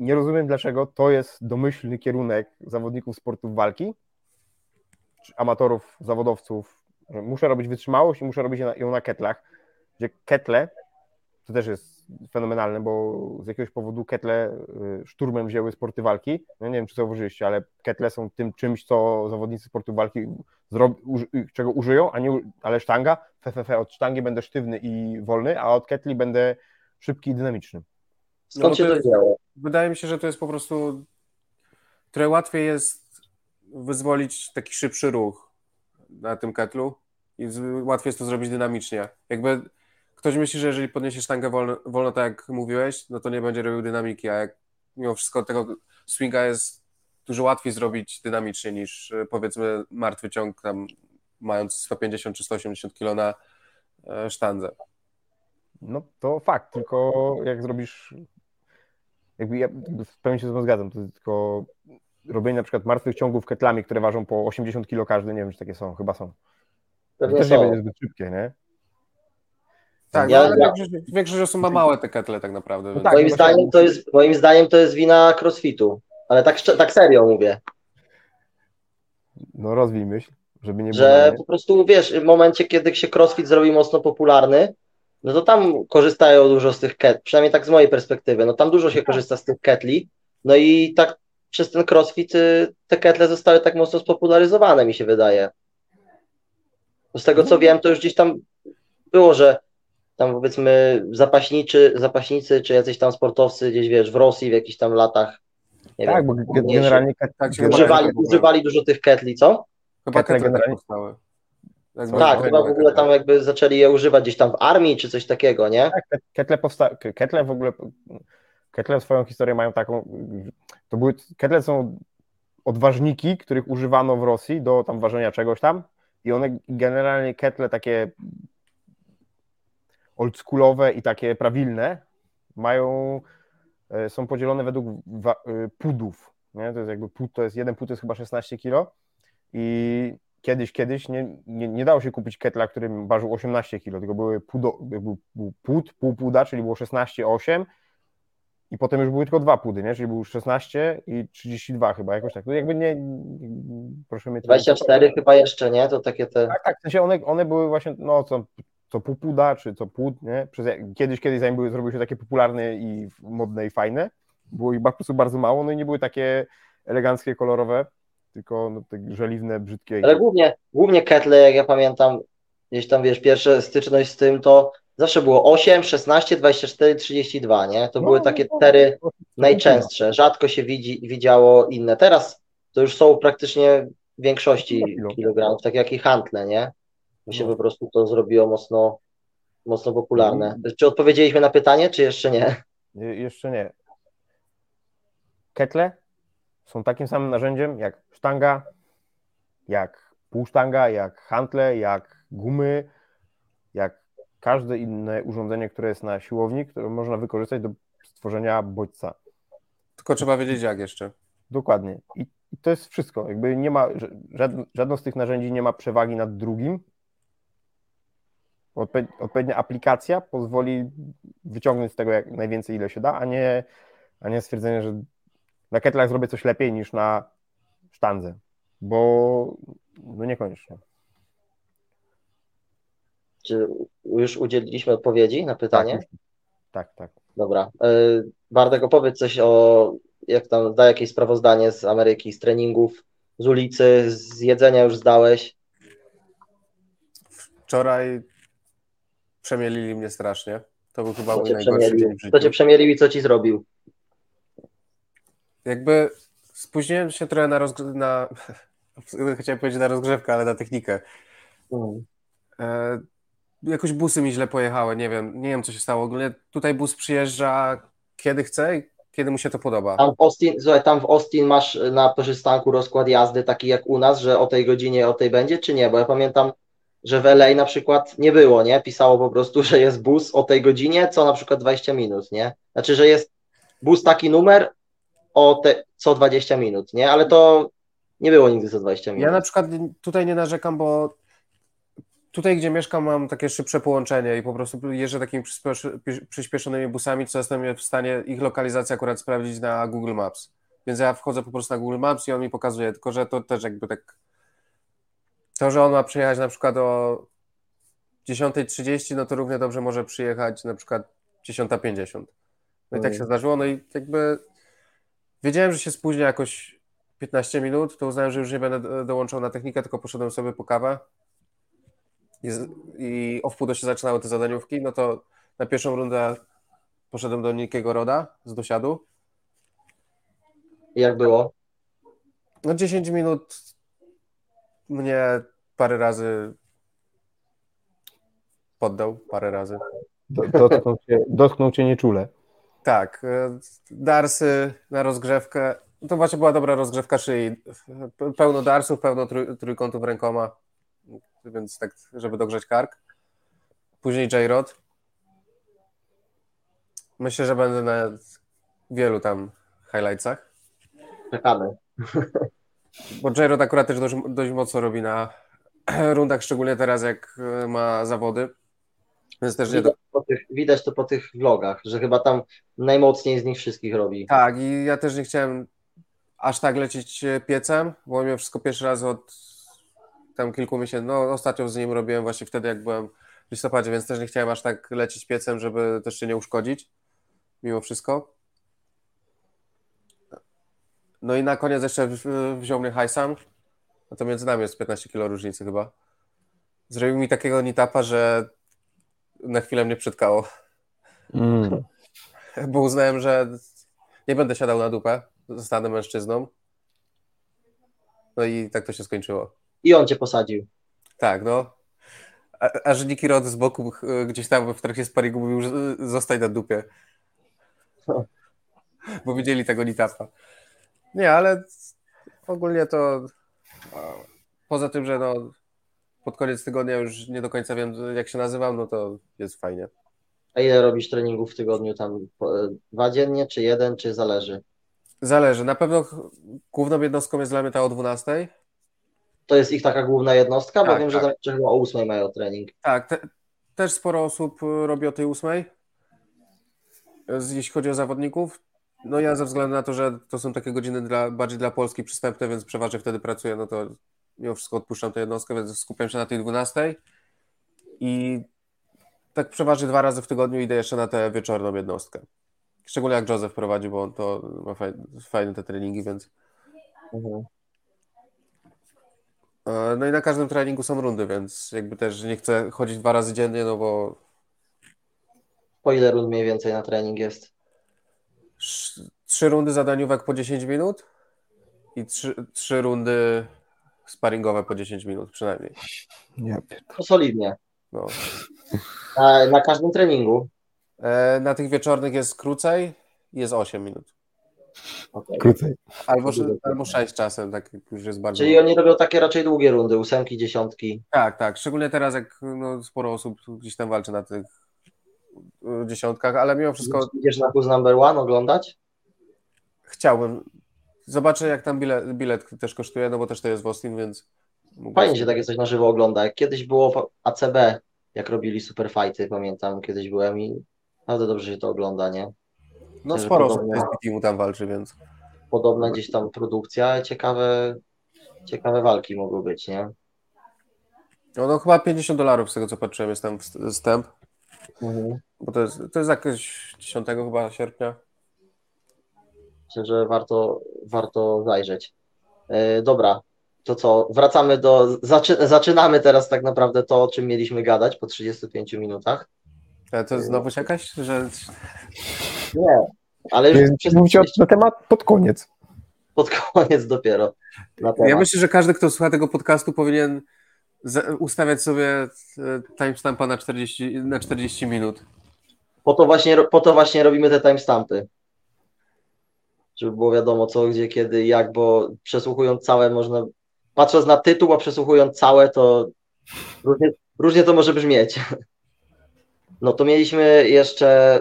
nie rozumiem, dlaczego to jest domyślny kierunek zawodników sportów walki, amatorów, zawodowców. Muszę robić wytrzymałość i muszę robić ją na ketlach, gdzie ketle to też jest fenomenalne, bo z jakiegoś powodu ketle y, szturmem wzięły sporty walki. No nie wiem, czy zauważyliście, ale ketle są tym czymś, co zawodnicy sportu walki y, czego użyją, a nie, ale sztanga, fe, od sztangi będę sztywny i wolny, a od ketli będę szybki i dynamiczny. Skąd no, się to działo? Wydaje mi się, że to jest po prostu trochę łatwiej jest wyzwolić taki szybszy ruch na tym ketlu i łatwiej jest to zrobić dynamicznie. Jakby ktoś myśli, że jeżeli podniesie sztangę wolno, wolno, tak jak mówiłeś, no to nie będzie robił dynamiki, a jak mimo wszystko tego swinga jest dużo łatwiej zrobić dynamicznie niż e, powiedzmy martwy ciąg tam mając 150 czy 180 kg na e, sztandze. No to fakt, tylko jak zrobisz jakby ja w pełni się z tym zgadzam, to tylko robienie na przykład martwych ciągów ketlami, które ważą po 80 kg każdy, nie wiem, czy takie są, chyba są. To też nie będzie zbyt szybkie, nie? Tak, ja, ale ja... większość, osób ma małe te ketle tak naprawdę. No tak, moim, zdaniem to jest, moim zdaniem to jest wina crossfitu, ale tak, tak serio mówię. No rozwij myśl, żeby nie Że było, nie? po prostu, wiesz, w momencie, kiedy się crossfit zrobi mocno popularny, no to tam korzystają dużo z tych ket, przynajmniej tak z mojej perspektywy, no tam dużo się tak. korzysta z tych ketli, no i tak przez ten crossfit y, te ketle zostały tak mocno spopularyzowane, mi się wydaje. Z tego co no. wiem, to już gdzieś tam było, że tam powiedzmy zapaśniczy, zapaśnicy czy jacyś tam sportowcy gdzieś wiesz w Rosji w jakichś tam latach nie tak, wiem, bo generalnie tak, używali, używali dużo tych ketli, co? Chyba ketle generalnie powstały. Tak, chyba w ogóle tam jakby zaczęli je używać gdzieś tam w armii czy coś takiego, nie? Tak, ketle, powsta- ketle w ogóle ketle swoją historię mają taką, to były, ketle są odważniki, których używano w Rosji do tam ważenia czegoś tam i one generalnie ketle takie oldschoolowe i takie prawilne mają, e, są podzielone według e, pudów. Nie? To jest jakby pud, to jest jeden pud to jest chyba 16 kg i kiedyś, kiedyś nie, nie, nie dało się kupić ketla, który ważył 18 kg, tylko były pudo, był, był pół puda, czyli było 16, 8 i potem już były tylko dwa pudy, nie? czyli był 16 i 32 chyba, jakoś tak. To jakby nie, proszę mnie... 24 chyba jeszcze, nie? To takie te... Tak, tak, w sensie one, one były właśnie, no co, co pupuda, czy co płód, nie? Przez, kiedyś, kiedyś zanim były, zrobiły się takie popularne i modne i fajne, było ich po prostu bardzo mało, no i nie były takie eleganckie, kolorowe, tylko no, te żeliwne, brzydkie. Ale głównie, głównie ketle, jak ja pamiętam, gdzieś tam, wiesz, pierwsza styczność z tym, to zawsze było 8, 16, 24, 32, nie? To no, były takie tery najczęstsze, rzadko się widzi, widziało inne. Teraz to już są praktycznie w większości kilogramów, tak jak i hantle, nie? mi się no. po prostu to zrobiło mocno, mocno popularne. Mhm. Czy odpowiedzieliśmy na pytanie, czy jeszcze nie? Je, jeszcze nie. Ketle są takim samym narzędziem jak sztanga, jak półsztanga, jak hantle, jak gumy, jak każde inne urządzenie, które jest na siłowni, które można wykorzystać do stworzenia bodźca. Tylko trzeba wiedzieć jak jeszcze. Dokładnie. I, I, to jest wszystko. Jakby nie ma, żadno, żadno z tych narzędzi nie ma przewagi nad drugim. Odpowiednia aplikacja pozwoli wyciągnąć z tego jak najwięcej, ile się da, a nie, a nie stwierdzenie, że na ketlach zrobię coś lepiej niż na sztandze, bo no niekoniecznie. Czy już udzieliliśmy odpowiedzi na pytanie? Tak, tak. tak. Dobra. E, Bartek, opowiedz coś o, jak tam, da jakieś sprawozdanie z Ameryki, z treningów, z ulicy, z jedzenia już zdałeś? Wczoraj przemielili mnie strasznie. To był chyba mój najgorszy dzień w życiu. Kto cię przemielił i co ci zrobił? Jakby spóźniłem się trochę na, rozgr- na chciałem powiedzieć na rozgrzewkę, ale na technikę. Mm. E, jakoś busy mi źle pojechały, nie wiem, nie wiem co się stało. Ogólnie tutaj bus przyjeżdża kiedy chce i kiedy mu się to podoba. Tam w Austin, słuchaj, tam w Austin masz na przystanku rozkład jazdy taki jak u nas, że o tej godzinie o tej będzie, czy nie? Bo ja pamiętam, że w LA na przykład nie było, nie? Pisało po prostu, że jest bus o tej godzinie, co na przykład 20 minut, nie? Znaczy, że jest bus taki numer o te, co 20 minut, nie? Ale to nie było nigdy co 20 minut. Ja na przykład tutaj nie narzekam, bo Tutaj, gdzie mieszkam, mam takie szybsze połączenie i po prostu jeżdżę takimi przyspieszonymi busami, co jestem w stanie ich lokalizację akurat sprawdzić na Google Maps. Więc ja wchodzę po prostu na Google Maps i on mi pokazuje, tylko że to też jakby tak. To, że on ma przyjechać na przykład o 10.30, no to równie dobrze może przyjechać na przykład 10.50. No i tak się zdarzyło. No i jakby wiedziałem, że się spóźnia jakoś 15 minut, to uznałem, że już nie będę dołączał na technikę, tylko poszedłem sobie po kawę i, i o wpół do się zaczynały te zadaniówki, no to na pierwszą rundę poszedłem do Nikiego Roda z dosiadu. Jak było? No 10 minut mnie parę razy poddał, parę razy. Dotknął cię, dotknął cię nieczule. Tak, e, darsy na rozgrzewkę. To właśnie była dobra rozgrzewka szyi. Pełno darsów, pełno trójkątów rękoma więc tak, żeby dogrzeć kark. Później J-Rod. Myślę, że będę na wielu tam highlightsach. Czekamy. Bo J-Rod akurat też dość, dość mocno robi na rundach, szczególnie teraz jak e, ma zawody. Więc też widać, nie... tych, widać to po tych vlogach, że chyba tam najmocniej z nich wszystkich robi. Tak, i ja też nie chciałem aż tak lecieć piecem, bo mimo wszystko pierwszy raz od tam kilku miesięcy, no ostatnio z nim robiłem właśnie wtedy, jak byłem w listopadzie, więc też nie chciałem aż tak lecieć piecem, żeby też się nie uszkodzić, mimo wszystko. No i na koniec jeszcze wziął mnie Hajsam, no to między nami jest 15 kilo różnicy chyba. Zrobił mi takiego nitapa, że na chwilę mnie przytkało. Mm. Bo uznałem, że nie będę siadał na dupę, zostanę mężczyzną. No i tak to się skończyło i on cię posadził. Tak, no. A, a że Niki Rod z boku gdzieś tam w trakcie sparingu mówił, że zostań na dupie. Bo widzieli tego Nitapa. Nie, ale ogólnie to poza tym, że no pod koniec tygodnia już nie do końca wiem jak się nazywam, no to jest fajnie. A ile robisz treningów w tygodniu? Tam dwa dziennie, czy jeden, czy zależy? Zależy. Na pewno główną jednostką jest dla mnie ta o 12, to jest ich taka główna jednostka, tak, bo wiem, tak. że, chyba o 8 mają trening. Tak, te, też sporo osób y, robi o tej 8, jeśli chodzi o zawodników. No ja ze względu na to, że to są takie godziny dla, bardziej dla Polski przystępne, więc przeważnie wtedy pracuję, no to mimo wszystko odpuszczam tę jednostkę, więc skupiam się na tej 12 i tak przeważnie dwa razy w tygodniu idę jeszcze na tę wieczorną jednostkę. Szczególnie jak Joseph prowadzi, bo on to ma fajne, fajne te treningi, więc... Mhm. E, no i na każdym treningu są rundy, więc jakby też nie chcę chodzić dwa razy dziennie, no bo. Po ile rund mniej więcej na trening jest? Trzy rundy zadaniówek po 10 minut i trzy, trzy rundy sparingowe po 10 minut przynajmniej. Nie. To solidnie. No. Na, na każdym treningu? E, na tych wieczornych jest krócej, jest 8 minut. Okay. Krócej. Albo, albo sześć czasem, tak już jest bardzo. Czyli oni robią takie raczej długie rundy, ósemki, dziesiątki. Tak, tak. Szczególnie teraz, jak no, sporo osób gdzieś tam walczy na tych e, dziesiątkach, ale mimo wszystko. Idziesz na Who's Number One oglądać? Chciałbym. Zobaczę, jak tam bilet, bilet też kosztuje, no bo też to jest w Austin, więc. Fajnie się takie coś na żywo ogląda. Jak kiedyś było ACB, jak robili superfighty, pamiętam, kiedyś byłem i naprawdę dobrze się to ogląda, nie? No Myślę, sporo osób z teamu tam walczy, więc. Podobna gdzieś tam produkcja, ciekawe, ciekawe walki mogły być, nie? No, no chyba 50 dolarów z tego co patrzyłem jest tam wst- wstęp, Mhm. bo to jest, to jest jakieś 10 chyba sierpnia. Myślę, że warto, warto zajrzeć. E, dobra, to co? Wracamy do. Zaczy, zaczynamy teraz tak naprawdę to, o czym mieliśmy gadać po 35 minutach. Ale to jest znowu jakaś, że Nie, ale już przez, Mówicie na temat pod koniec. pod koniec dopiero. Ja myślę, że każdy, kto słucha tego podcastu, powinien ustawiać sobie e, timestampa na 40, na 40 minut. Po to właśnie, po to właśnie robimy te timestampy. Żeby było wiadomo co, gdzie, kiedy, jak, bo przesłuchując całe można. Patrząc na tytuł, a przesłuchując całe, to różnie, różnie to może brzmieć. No to mieliśmy jeszcze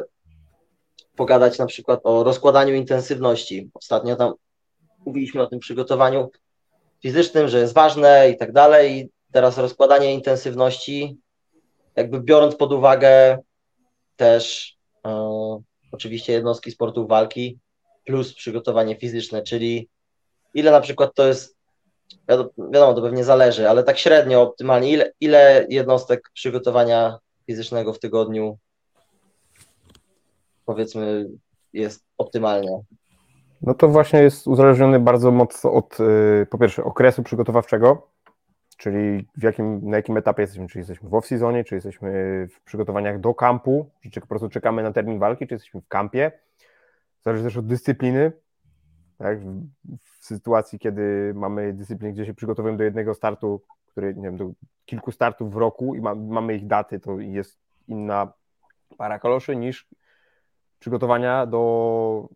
pogadać na przykład o rozkładaniu intensywności. Ostatnio tam mówiliśmy o tym przygotowaniu fizycznym, że jest ważne i tak dalej. I teraz rozkładanie intensywności, jakby biorąc pod uwagę też e, oczywiście jednostki sportów walki plus przygotowanie fizyczne, czyli ile na przykład to jest, wiadomo, to pewnie zależy, ale tak średnio, optymalnie, ile, ile jednostek przygotowania fizycznego w tygodniu powiedzmy jest optymalnie. No to właśnie jest uzależniony bardzo mocno od y, po pierwsze okresu przygotowawczego, czyli w jakim, na jakim etapie jesteśmy, czy jesteśmy w off-seasonie, czy jesteśmy w przygotowaniach do kampu, czy po prostu czekamy na termin walki, czy jesteśmy w kampie. Zależy też od dyscypliny. Tak? W, sytuacji, kiedy mamy dyscyplinę, gdzie się przygotowujemy do jednego startu, który, nie wiem, do kilku startów w roku i ma, mamy ich daty, to jest inna para kaloszy niż przygotowania do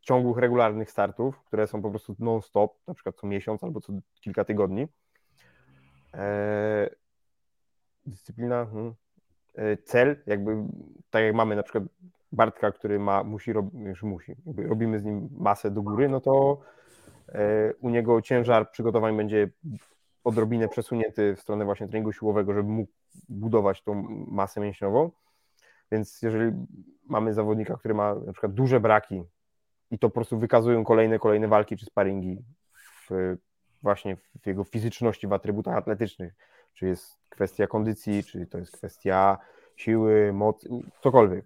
ciągłych, regularnych startów, które są po prostu non-stop, na przykład co miesiąc albo co kilka tygodni. Eee, dyscyplina, hmm. eee, cel, jakby tak jak mamy na przykład Bartka, który ma, musi już musi, robimy z nim masę do góry, no to e, u niego ciężar przygotowań będzie odrobinę przesunięty w stronę właśnie treningu siłowego, żeby mógł budować tą masę mięśniową. Więc jeżeli mamy zawodnika, który ma na przykład duże braki i to po prostu wykazują kolejne, kolejne walki czy sparingi w, właśnie w jego fizyczności, w atrybutach atletycznych, czy jest kwestia kondycji, czy to jest kwestia siły, mocy, cokolwiek,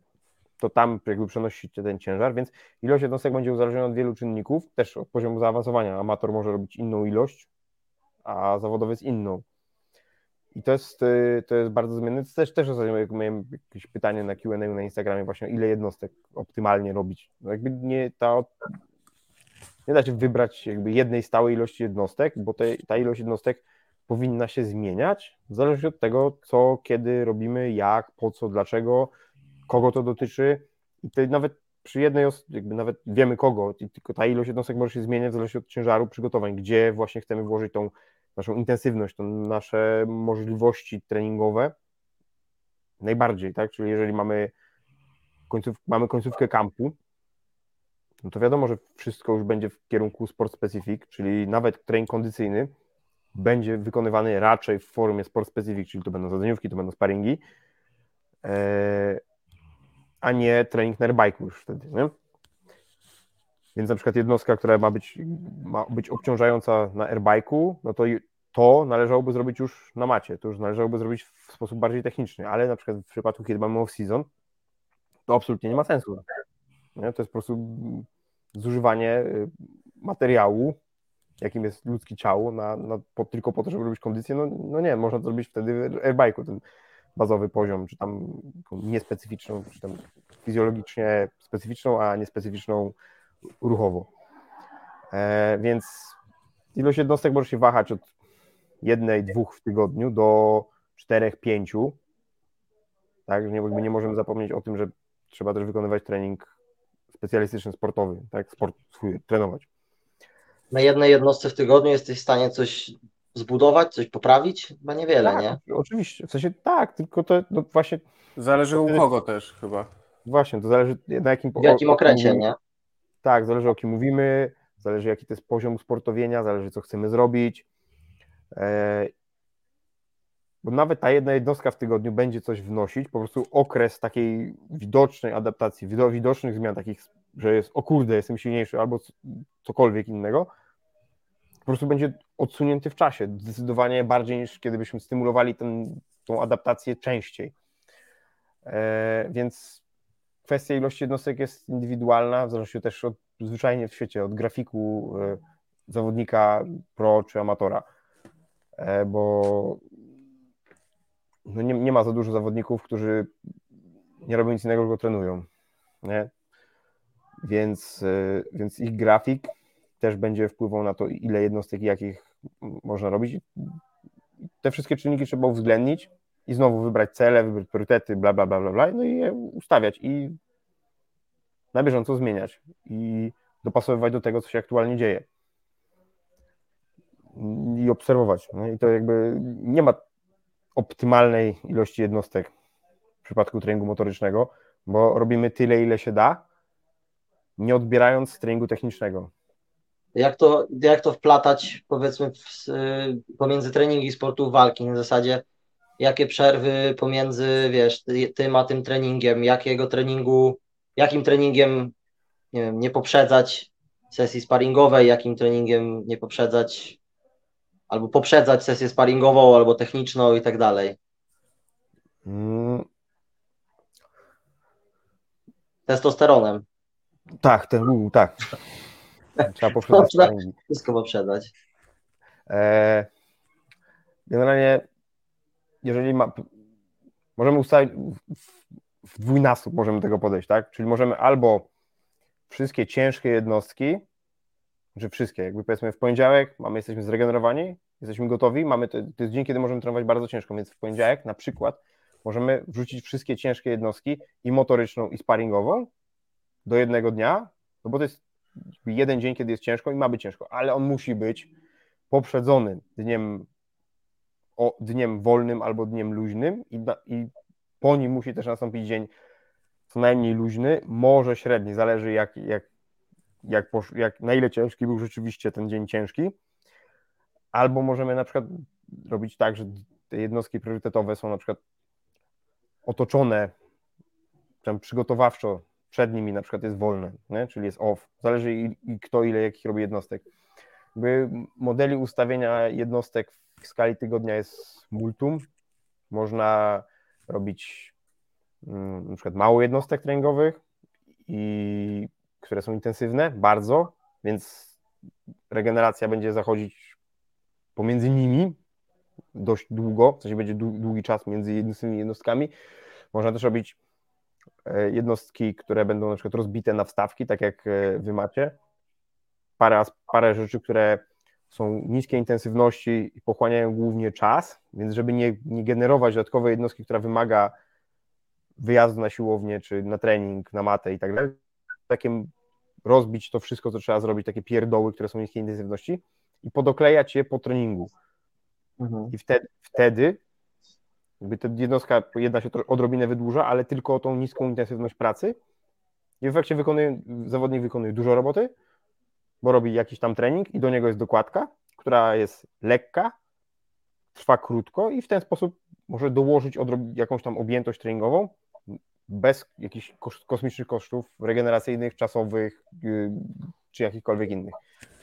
to tam jakby przenosicie ten ciężar, więc ilość jednostek będzie uzależniona od wielu czynników, też od poziomu zaawansowania. Amator może robić inną ilość, a zawodowiec inną. I to jest, to jest bardzo zmienne. To też, też ostatnio miałem jakieś pytanie na Q&A na Instagramie właśnie, ile jednostek optymalnie robić. No jakby nie ta nie da się wybrać jakby jednej stałej ilości jednostek, bo te, ta ilość jednostek powinna się zmieniać w zależności od tego, co, kiedy robimy, jak, po co, dlaczego, kogo to dotyczy. I to nawet przy jednej osobie, jakby nawet wiemy kogo, tylko ta ilość jednostek może się zmieniać w zależności od ciężaru przygotowań, gdzie właśnie chcemy włożyć tą naszą intensywność, to nasze możliwości treningowe najbardziej, tak? Czyli jeżeli mamy, końców, mamy końcówkę kampu, no to wiadomo, że wszystko już będzie w kierunku sport specific, czyli nawet trening kondycyjny będzie wykonywany raczej w formie sport specific, czyli to będą zadaniówki, to będą sparingi, a nie trening na airbike'u już wtedy, nie? Więc na przykład jednostka, która ma być, ma być obciążająca na airbike'u, no to to należałoby zrobić już na macie, to już należałoby zrobić w sposób bardziej techniczny, ale na przykład w przypadku, kiedy mamy off-season, to absolutnie nie ma sensu. Nie? To jest po prostu zużywanie materiału, jakim jest ludzkie ciało, na, na, po, tylko po to, żeby robić kondycję. No, no nie, można to zrobić wtedy w airbike'u, bazowy poziom, czy tam niespecyficzną, czy tam fizjologicznie specyficzną, a niespecyficzną ruchowo. E, więc ilość jednostek może się wahać od jednej, dwóch w tygodniu do czterech, pięciu. Tak, nie, nie możemy zapomnieć o tym, że trzeba też wykonywać trening specjalistyczny, sportowy, tak, sport swój, trenować. Na jednej jednostce w tygodniu jesteś w stanie coś zbudować, coś poprawić? Chyba niewiele, tak, nie? Oczywiście, w sensie tak, tylko to no właśnie... Zależy u kogo też chyba. Właśnie, to zależy na jakim... W jakim okresie, nie? Tak, zależy o kim mówimy, zależy jaki to jest poziom sportowienia, zależy co chcemy zrobić. E, bo nawet ta jedna jednostka w tygodniu będzie coś wnosić, po prostu okres takiej widocznej adaptacji, widocznych zmian, takich, że jest o kurde, jestem silniejszy albo cokolwiek innego, po prostu będzie odsunięty w czasie, zdecydowanie bardziej niż kiedy byśmy stymulowali ten, tą adaptację częściej. E, więc kwestia ilości jednostek jest indywidualna, w zależności też od, zwyczajnie w świecie, od grafiku e, zawodnika pro czy amatora, e, bo no nie, nie ma za dużo zawodników, którzy nie robią nic innego, tylko trenują. Nie? Więc, więc ich grafik też będzie wpływał na to, ile jednostek jakich można robić. Te wszystkie czynniki trzeba uwzględnić i znowu wybrać cele, wybrać priorytety, bla, bla, bla, bla, bla no i je ustawiać i na bieżąco zmieniać i dopasowywać do tego, co się aktualnie dzieje i obserwować. No i to jakby nie ma optymalnej ilości jednostek w przypadku treningu motorycznego, bo robimy tyle, ile się da, nie odbierając treningu technicznego. Jak to, jak to wplatać, powiedzmy, w, pomiędzy treningi i sportu walki? Na zasadzie, jakie przerwy pomiędzy, wiesz, tym a tym treningiem, jakiego treningu, jakim treningiem, nie wiem, nie poprzedzać sesji sparingowej, jakim treningiem nie poprzedzać, albo poprzedzać sesję sparingową, albo techniczną i tak dalej. Hmm. Testosteronem. Tak, ten, tak. Trzeba poprzedzać Można Wszystko poprzedzać. E, generalnie, jeżeli ma, możemy ustalić w, w dwójnasób możemy tego podejść, tak? Czyli możemy albo wszystkie ciężkie jednostki, że wszystkie, jakby powiedzmy w poniedziałek mamy, jesteśmy zregenerowani, jesteśmy gotowi, mamy to, to jest dzień, kiedy możemy trenować bardzo ciężko, więc w poniedziałek na przykład możemy wrzucić wszystkie ciężkie jednostki i motoryczną i sparingową do jednego dnia, no bo to jest jeden dzień, kiedy jest ciężko i ma być ciężko, ale on musi być poprzedzony dniem, o, dniem wolnym albo dniem luźnym i, i po nim musi też nastąpić dzień co najmniej luźny, może średni, zależy jak, jak, jak, posz, jak na ile ciężki był rzeczywiście ten dzień ciężki. Albo możemy na przykład robić tak, że te jednostki priorytetowe są na przykład otoczone przygotowawczo przed nimi na przykład jest wolne, nie? czyli jest off. Zależy i, i kto ile jakich robi jednostek. Jakby modeli ustawienia jednostek w skali tygodnia jest multum. Można robić mm, na przykład mało jednostek treningowych, i, które są intensywne, bardzo, więc regeneracja będzie zachodzić pomiędzy nimi dość długo, w sensie będzie długi czas między jednostkami. Można też robić jednostki, które będą na przykład rozbite na wstawki, tak jak e, wy macie. Parę, parę rzeczy, które są niskiej intensywności i pochłaniają głównie czas, więc żeby nie, nie generować dodatkowej jednostki, która wymaga wyjazdu na siłownię, czy na trening, na matę i tak dalej, takie rozbić to wszystko, co trzeba zrobić, takie pierdoły, które są niskiej intensywności i podoklejać je po treningu. Mhm. I wtedy, wtedy jakby ta jednostka jedna się odrobinę wydłuża, ale tylko o tą niską intensywność pracy. I w efekcie wykonuje, zawodnik wykonuje dużo roboty, bo robi jakiś tam trening i do niego jest dokładka, która jest lekka, trwa krótko i w ten sposób może dołożyć jakąś tam objętość treningową bez jakichś kosmicznych kosztów regeneracyjnych, czasowych yy, czy jakichkolwiek innych.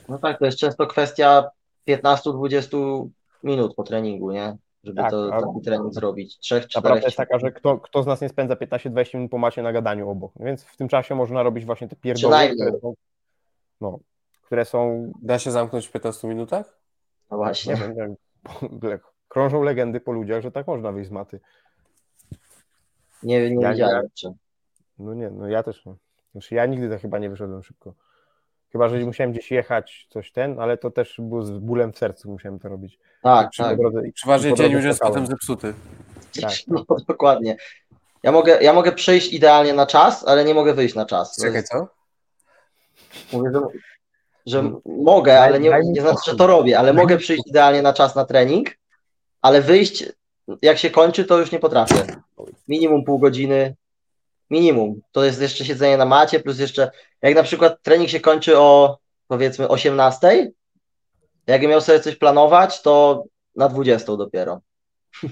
No tak, to jest często kwestia 15-20 minut po treningu, nie? Żeby tak, to, taki trening zrobić. Trzech, Prawda jest taka, że kto, kto z nas nie spędza 15-20 minut po macie na gadaniu obok. Więc w tym czasie można robić właśnie te pierdoły, które są, no, które są... Da się zamknąć w 15 minutach? No właśnie. Nie wiem, krążą legendy po ludziach, że tak można wyjść z maty. Nie, nie ja widziałem No nie, no ja też nie. Znaczy ja nigdy tak chyba nie wyszedłem szybko. Chyba, że musiałem gdzieś jechać, coś ten, ale to też było z bólem w sercu musiałem to robić. Tak, tak. Drodze, Przeważnie dzień już jest potem zepsuty. Tak. No, dokładnie. Ja mogę, ja mogę przyjść idealnie na czas, ale nie mogę wyjść na czas. Czekaj, co? Mówię, że, że mogę, ale nie, nie znaczy, że to robię, ale mogę przyjść idealnie na czas na trening, ale wyjść, jak się kończy, to już nie potrafię. Minimum pół godziny, minimum. To jest jeszcze siedzenie na macie, plus jeszcze, jak na przykład trening się kończy o powiedzmy 18. Jakbym miał sobie coś planować, to na 20 dopiero.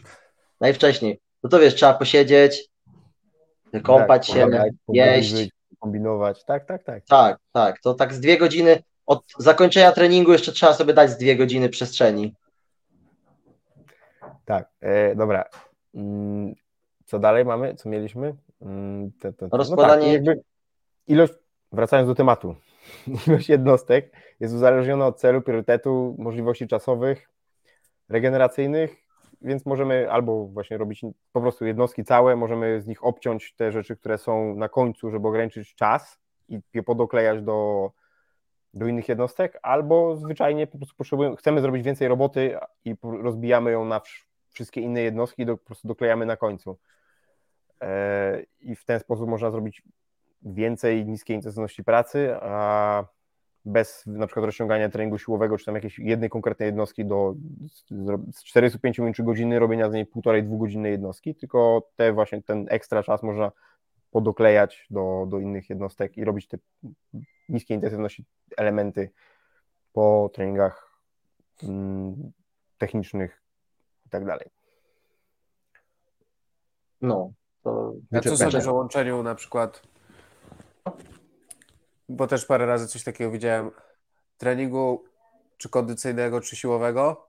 Najwcześniej. No to wiesz, trzeba posiedzieć, kąpać tak, się, pomagać, jeść. kombinować. Tak, tak, tak. Tak, tak. To tak z dwie godziny od zakończenia treningu jeszcze trzeba sobie dać z dwie godziny przestrzeni. Tak, e, dobra. Mm, Co dalej mamy? Co mieliśmy? Mm, te- te- te- Rozkładanie- No tak, ilość, wracając do tematu, ilość jednostek jest uzależniona od celu, priorytetu, możliwości czasowych, regeneracyjnych, więc możemy albo właśnie robić po prostu jednostki całe, możemy z nich obciąć te rzeczy, które są na końcu, żeby ograniczyć czas i je podoklejać do, do innych jednostek, albo zwyczajnie po prostu potrzebujemy, chcemy zrobić więcej roboty i rozbijamy ją na wsz- wszystkie inne jednostki i do, po prostu doklejamy na końcu. E, I w ten sposób można zrobić więcej niskiej intensywności pracy, a bez na przykład rozciągania treningu siłowego, czy tam jakiejś jednej konkretnej jednostki do z 45 minut czy godziny robienia z niej półtorej, dwugodzinnej jednostki, tylko te właśnie ten ekstra czas można podoklejać do, do innych jednostek i robić te niskiej intensywności elementy po treningach mm, technicznych i tak dalej. No, to A co sądzisz o łączeniu na przykład, bo też parę razy coś takiego widziałem, treningu czy kondycyjnego, czy siłowego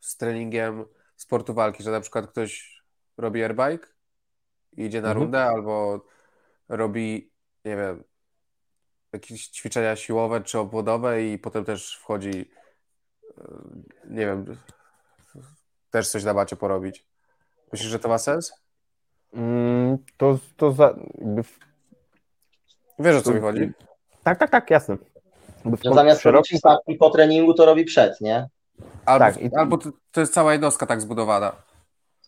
z treningiem sportu walki, że na przykład ktoś robi airbike i idzie na Mhm. rundę albo robi, nie wiem, jakieś ćwiczenia siłowe czy obwodowe i potem też wchodzi, e, nie wiem, też coś na bacie porobić. Myślisz, że to ma sens? Mm, To, to za, Wiesz o co mi chodzi? tak, tak, tak, jasne. Że zamiast robić stawki po treningu, to robi przed, nie? Albo, Tak, i- albo to, to jest cała jednostka tak zbudowana.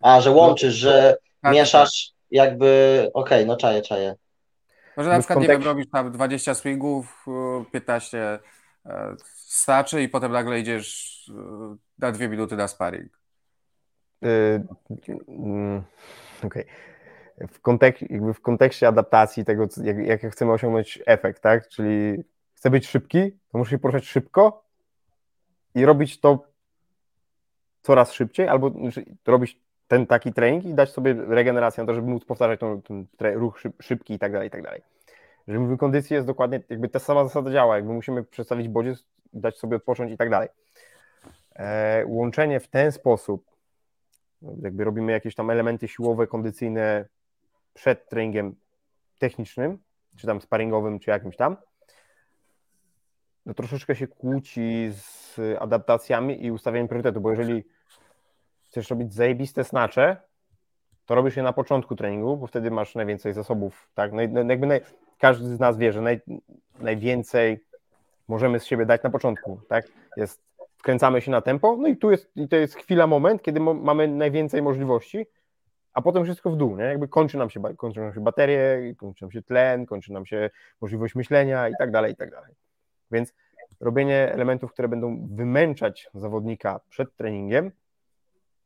A, że łączysz, że Tak, mieszasz jakby, okej, no czaję, czaję. Może na przykład, nie wiem, kontekście- robisz tam 20 swingów, y, 15 e, staczy i potem nagle idziesz y, na dwie minuty na sparring. Y, mm, Okej. W, kontek- jakby w kontekście adaptacji tego, jak, jak chcemy osiągnąć efekt, tak? Czyli chcę być szybki, to muszę się poruszać szybko i robić to coraz szybciej, albo znaczy, robić ten taki trening i dać sobie regenerację na to, żeby móc powtarzać ten, ten ruch szyb, szybki i tak dalej, i tak dalej. Jeżeli mówimy kondycji, jest dokładnie jakby ta sama zasada działa, jakby musimy przedstawić bodziec, dać sobie odpocząć i tak dalej. E, łączenie w ten sposób jakby robimy jakieś tam elementy siłowe, kondycyjne przed treningiem technicznym, czy tam sparingowym, czy jakimś tam, no troszeczkę się kłóci z adaptacjami i ustawieniem priorytetu, bo jeżeli chcesz robić zajebiste snacze, to robisz je na początku treningu, bo wtedy masz najwięcej zasobów, tak? No jakby naj, każdy z nas wie, że naj, najwięcej możemy z siebie dać na początku, tak? Jest, wkręcamy się na tempo, no i tu jest, i to jest chwila, moment, kiedy mamy najwięcej możliwości, a potem wszystko w dół, nie? Jakby kończy nam się, kończą nam się baterie, kończy nam się tlen, kończy nam się możliwość myślenia i tak dalej, i tak dalej. Więc robienie elementów, które będą wymęczać zawodnika przed treningiem,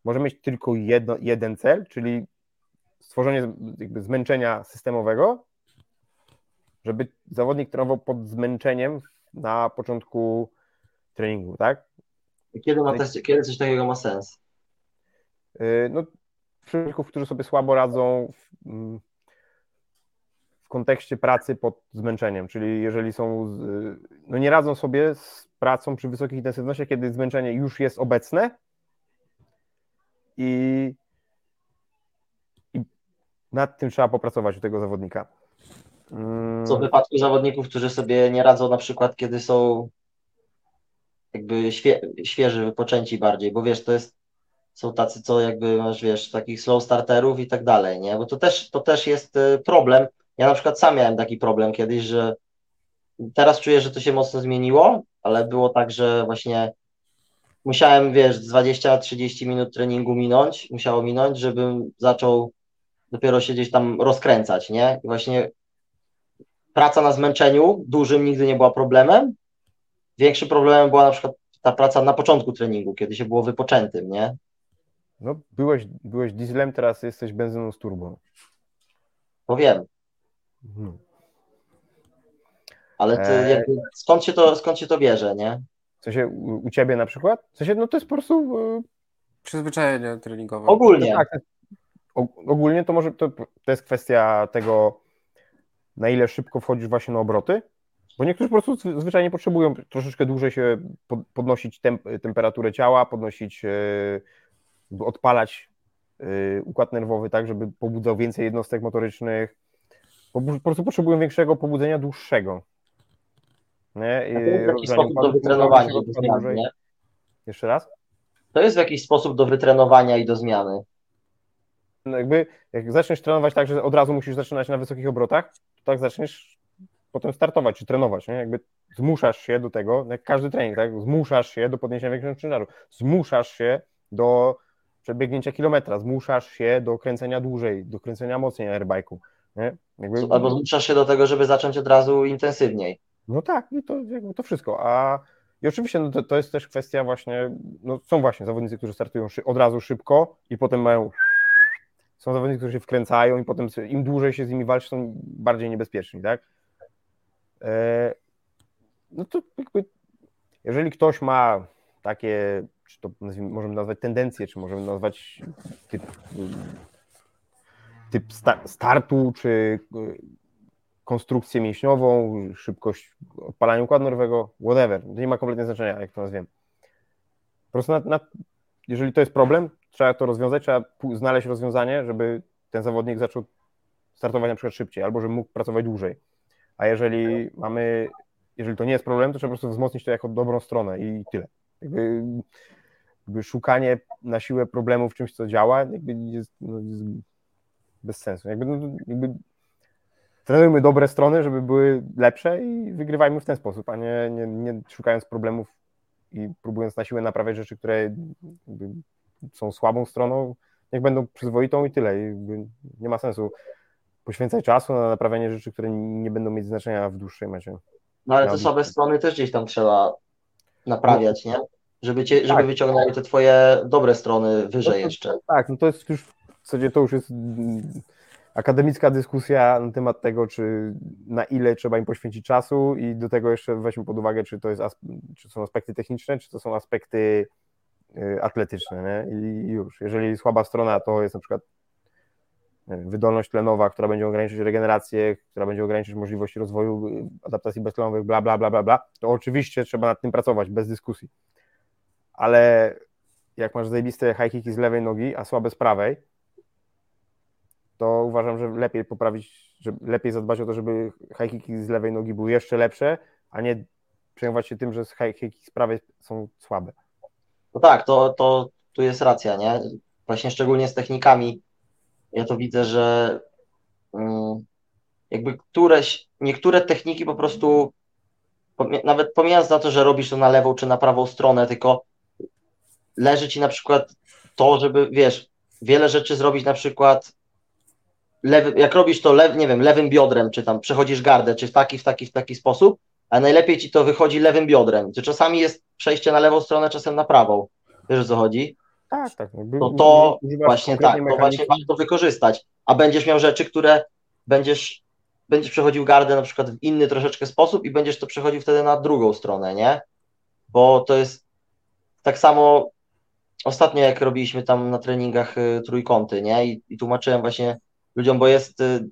może mieć tylko jedno, jeden cel, czyli stworzenie jakby zmęczenia systemowego, żeby zawodnik trenował pod zmęczeniem na początku treningu, tak? Kiedy, ma też, kiedy coś takiego ma sens? Yy, No, przeciwników, którzy sobie słabo radzą w, mm, w kontekście pracy pod zmęczeniem, czyli jeżeli są, no nie radzą sobie z pracą przy wysokich intensywnościach, kiedy zmęczenie już jest obecne i, i nad tym trzeba popracować u tego zawodnika. Mm, Co w wypadku zawodników, którzy sobie nie radzą na przykład, kiedy są jakby świe, świeży, wypoczęci bardziej, bo wiesz, to jest, są tacy, co jakby masz, wiesz, takich slow starterów i tak dalej, nie? Bo to też, to też jest y, problem. Ja na przykład sam miałem taki problem kiedyś, że teraz czuję, że to się mocno zmieniło, ale było tak, że właśnie musiałem, wiesz, 20-30 minut treningu minąć, musiało minąć, żebym zaczął dopiero się gdzieś tam rozkręcać, nie? I właśnie praca na zmęczeniu dużym nigdy nie była problemem. Większym problemem była na przykład ta praca na początku treningu, kiedy się było wypoczętym, nie? No, byłeś, byłeś dieslem, teraz jesteś benzyną z turbo. To wiem. No. Ale ty, e, jakby, skąd, się to, skąd się to bierze, nie? W sensie u, u ciebie na przykład? W sensie, no to jest po prostu... Yy... Przyzwyczajenie treningowe. Ogólnie. Tak, ogólnie to może, to, to jest kwestia tego, na ile szybko wchodzisz właśnie na obroty, bo niektórzy po prostu zwyczajnie potrzebują troszeczkę dłużej się podnosić temp temperaturę ciała, podnosić, yy, odpalać yy, układ nerwowy tak, żeby pobudzał więcej jednostek motorycznych. Po, po prostu potrzebują większego pobudzenia dłuższego. Nie? I to jest w jakiś sposób do wytrenowania i do zmiany, nie? Jeszcze raz? To jest w jakiś sposób do wytrenowania i do zmiany. No jakby, jak zaczniesz trenować tak, że od razu musisz zaczynać na wysokich obrotach, to tak zaczniesz potem startować czy trenować, nie? Jakby zmuszasz się do tego, jak każdy trening, tak? Zmuszasz się do podniesienia większego ciężaru, zmuszasz się do przebiegnięcia kilometra, zmuszasz się do kręcenia dłużej, do kręcenia mocniej na airbike'u? Jakby... Albo zmuszasz się do tego, żeby zacząć od razu intensywniej. No tak, i to, to wszystko, a i oczywiście no to, to jest też kwestia właśnie, no są właśnie zawodnicy, którzy startują od razu szybko i potem mają są zawodnicy, którzy się wkręcają i potem im dłużej się z nimi walczy, są bardziej niebezpieczni, tak? E, no to jakby, jeżeli ktoś ma takie, czy to nazwijmy, możemy nazwać tendencje, czy możemy nazwać typ, typ startu, czy e, konstrukcję mięśniową, szybkość odpalania układu nerwowego, whatever, to nie ma kompletnie znaczenia, jak to nazwiemy. Po prostu na, na, jeżeli to jest problem, trzeba to rozwiązać, trzeba znaleźć rozwiązanie, żeby ten zawodnik zaczął startować na przykład szybciej, albo żeby mógł pracować dłużej. A jeżeli mamy, jeżeli to nie jest problem, to trzeba po prostu wzmocnić to jako dobrą stronę i tyle. Jakby, jakby szukanie na siłę problemu w czymś, co działa, jakby jest, no, jest bez sensu. Jakby, no, jakby trenujmy dobre strony, żeby były lepsze i wygrywajmy w ten sposób, a nie, nie, nie szukając problemów i próbując na siłę naprawiać rzeczy, które są słabą stroną, niech będą przyzwoitą i tyle. I nie ma sensu poświęcać czasu na naprawianie rzeczy, które nie będą mieć znaczenia w dłuższej mecie. No ale te słabe strony też gdzieś tam trzeba naprawiać, nie? Żeby, cię, żeby tak. wyciągnęły te twoje dobre strony wyżej no to, jeszcze. Tak, no to jest już w zasadzie to już jest akademicka dyskusja na temat tego, czy na ile trzeba im poświęcić czasu i do tego jeszcze weźmy pod uwagę, czy to jest, czy są aspekty techniczne, czy to są aspekty y, atletyczne, nie? I już, jeżeli słaba strona to jest na przykład wydolność tlenowa, która będzie ograniczyć regenerację, która będzie ograniczyć możliwości rozwoju y, adaptacji beztlenowych, bla, bla, bla, bla, bla, to oczywiście trzeba nad tym pracować, bez dyskusji. Ale jak masz zajebiste high kicki z lewej nogi, a słabe z prawej, to uważam, że lepiej poprawić, że lepiej zadbać o to, żeby high kicki z lewej nogi były jeszcze lepsze, a nie przejmować się tym, że high kicki z prawej są słabe. No tak, to, to tu jest racja, nie? Właśnie szczególnie z technikami ja to widzę, że mm, jakby któreś, niektóre techniki po prostu, nawet pomijając na to, że robisz to na lewą czy na prawą stronę, tylko leży ci na przykład to, żeby, wiesz, wiele rzeczy zrobić na przykład lewy, jak robisz to, lew, nie wiem, lewym biodrem, czy tam przechodzisz gardę, czy w taki, w taki, w taki sposób, a najlepiej ci to wychodzi lewym biodrem, to czasami jest przejście na lewą stronę, czasem na prawą. Wiesz o co chodzi? Tak, tak. No, to, to właśnie tak, to właśnie warto wykorzystać. A będziesz miał rzeczy, które będziesz, będziesz przechodził gardę na przykład w inny troszeczkę sposób i będziesz to przechodził wtedy na drugą stronę, nie? Bo to jest tak samo ostatnio jak robiliśmy tam na treningach y, trójkąty, nie? I, I tłumaczyłem właśnie ludziom, bo jest y,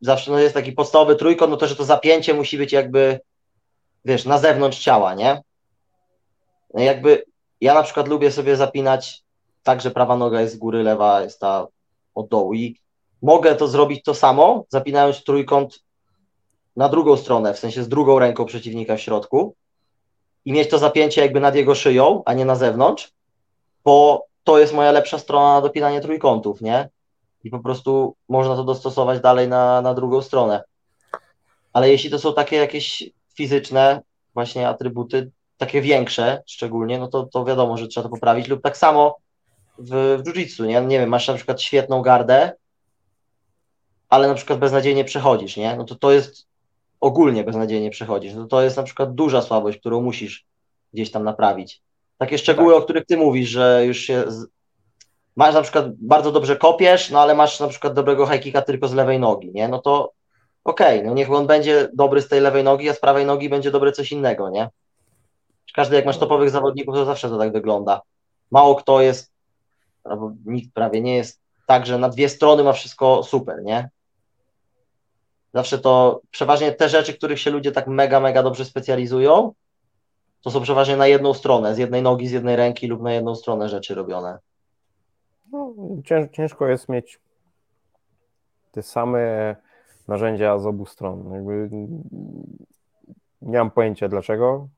zawsze no jest taki podstawowy trójkąt, no to, że to zapięcie musi być jakby, wiesz, na zewnątrz ciała, nie? No jakby ja na przykład lubię sobie zapinać tak, że prawa noga jest z góry, lewa jest ta od dołu i mogę to zrobić to samo, zapinając trójkąt na drugą stronę, w sensie z drugą ręką przeciwnika w środku i mieć to zapięcie jakby nad jego szyją, a nie na zewnątrz, bo to jest moja lepsza strona na dopinanie trójkątów, nie? I po prostu można to dostosować dalej na, na drugą stronę. Ale jeśli to są takie jakieś fizyczne właśnie atrybuty, takie większe szczególnie, no to, to wiadomo, że trzeba to poprawić lub tak samo w, w jiu-jitsu, nie? nie wiem, masz na przykład świetną gardę, ale na przykład beznadziejnie przechodzisz, nie? No to to jest ogólnie beznadziejnie przechodzisz. No to jest na przykład duża słabość, którą musisz gdzieś tam naprawić. Takie szczegóły, tak. o których ty mówisz, że już się z... masz na przykład bardzo dobrze kopiesz, no ale masz na przykład dobrego high kicka tylko z lewej nogi, nie? No to okej, okay, no niech on będzie dobry z tej lewej nogi, a z prawej nogi będzie dobry coś innego, nie? Każdy, jak masz topowych zawodników, to zawsze to tak wygląda. Mało kto jest, albo nikt prawie nie jest tak, że na dwie strony ma wszystko super, nie? Zawsze to przeważnie te rzeczy, których się ludzie tak mega, mega dobrze specjalizują, to są przeważnie na jedną stronę, z jednej nogi, z jednej ręki lub na jedną stronę rzeczy robione. No, ciężko jest mieć te same narzędzia z obu stron. Jakby nie mam pojęcia dlaczego,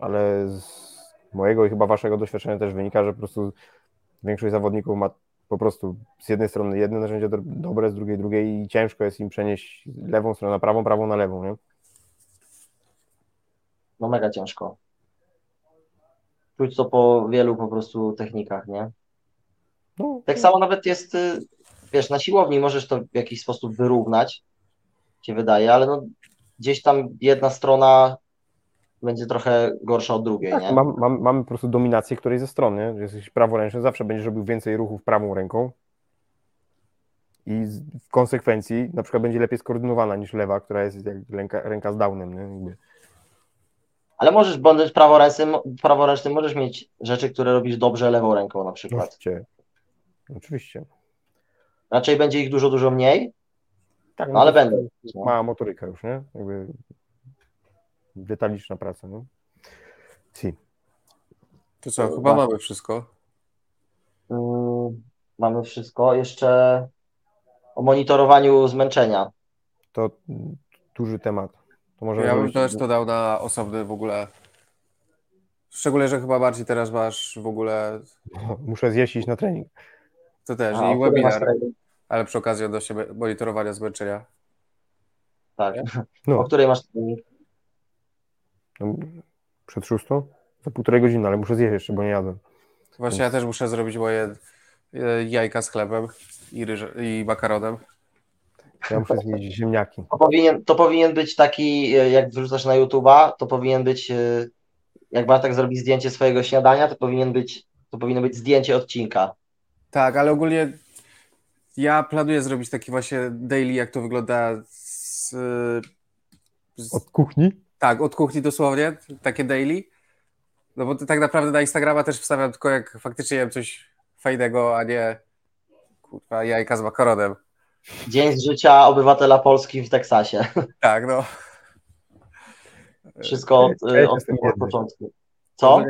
ale z mojego i chyba waszego doświadczenia też wynika, że po prostu większość zawodników ma po prostu z jednej strony jedno narzędzie dobre, z drugiej drugie i ciężko jest im przenieść lewą stronę na prawą, prawą na lewą, nie? No mega ciężko. Czuć to po wielu po prostu technikach, nie? No, tak samo nawet jest, y, wiesz, na siłowni możesz to w jakiś sposób wyrównać, się wydaje, ale no gdzieś tam jedna strona będzie trochę gorsza od drugiej, tak, nie? Mam, mam, mamy po prostu dominację której ze strony, że jesteś praworęczny, zawsze będziesz robił więcej ruchów prawą ręką i w konsekwencji na przykład będzie lepiej skoordynowana niż lewa, która jest jak ręka, ręka z downem, nie? Jakby. Ale możesz, będąc praworęcznym, praworęcznym, możesz mieć rzeczy, które robisz dobrze lewą ręką na przykład. Oczywiście. Oczywiście. Raczej będzie ich dużo, dużo mniej, tak, no, no ale będą. Mała motoryka już, nie? Jakby detaliczna praca, no. Si. To co, chyba mamy wszystko. Mm, mamy wszystko. Jeszcze o monitorowaniu zmęczenia. To duży temat. To może ja bym też to dał na osobny w ogóle. Szczególnie, że chyba bardziej teraz masz w ogóle. Muszę zjeść iść na trening. To też. A, I webinar. Ale przy okazji odnośnie monitorowania zmęczenia. Tak. No. O której masz trening? No, przed szóstą? Za półtorej godziny, ale muszę zjeść jeszcze, bo nie jadłem. Właśnie Więc... ja też muszę zrobić moje e, jajka z chlebem i, ryż, i makaronem. Ja muszę zjeść ziemniaki. To powinien, to powinien być taki, e, jak wrzucasz na YouTube'a, to powinien być, e, jak Bartek zrobi zdjęcie swojego śniadania, to powinien być, to powinno być zdjęcie odcinka. Tak, ale ogólnie ja planuję zrobić taki właśnie daily, jak to wygląda z, z... od kuchni? Tak, od kuchni dosłownie, takie daily. No bo tak naprawdę na Instagrama też wstawiam tylko jak faktycznie jem coś fajnego, a nie kurwa jajka z makaronem. Dzień z życia obywatela Polski w Teksasie. Tak, no. Wszystko od, od, od początku. Co?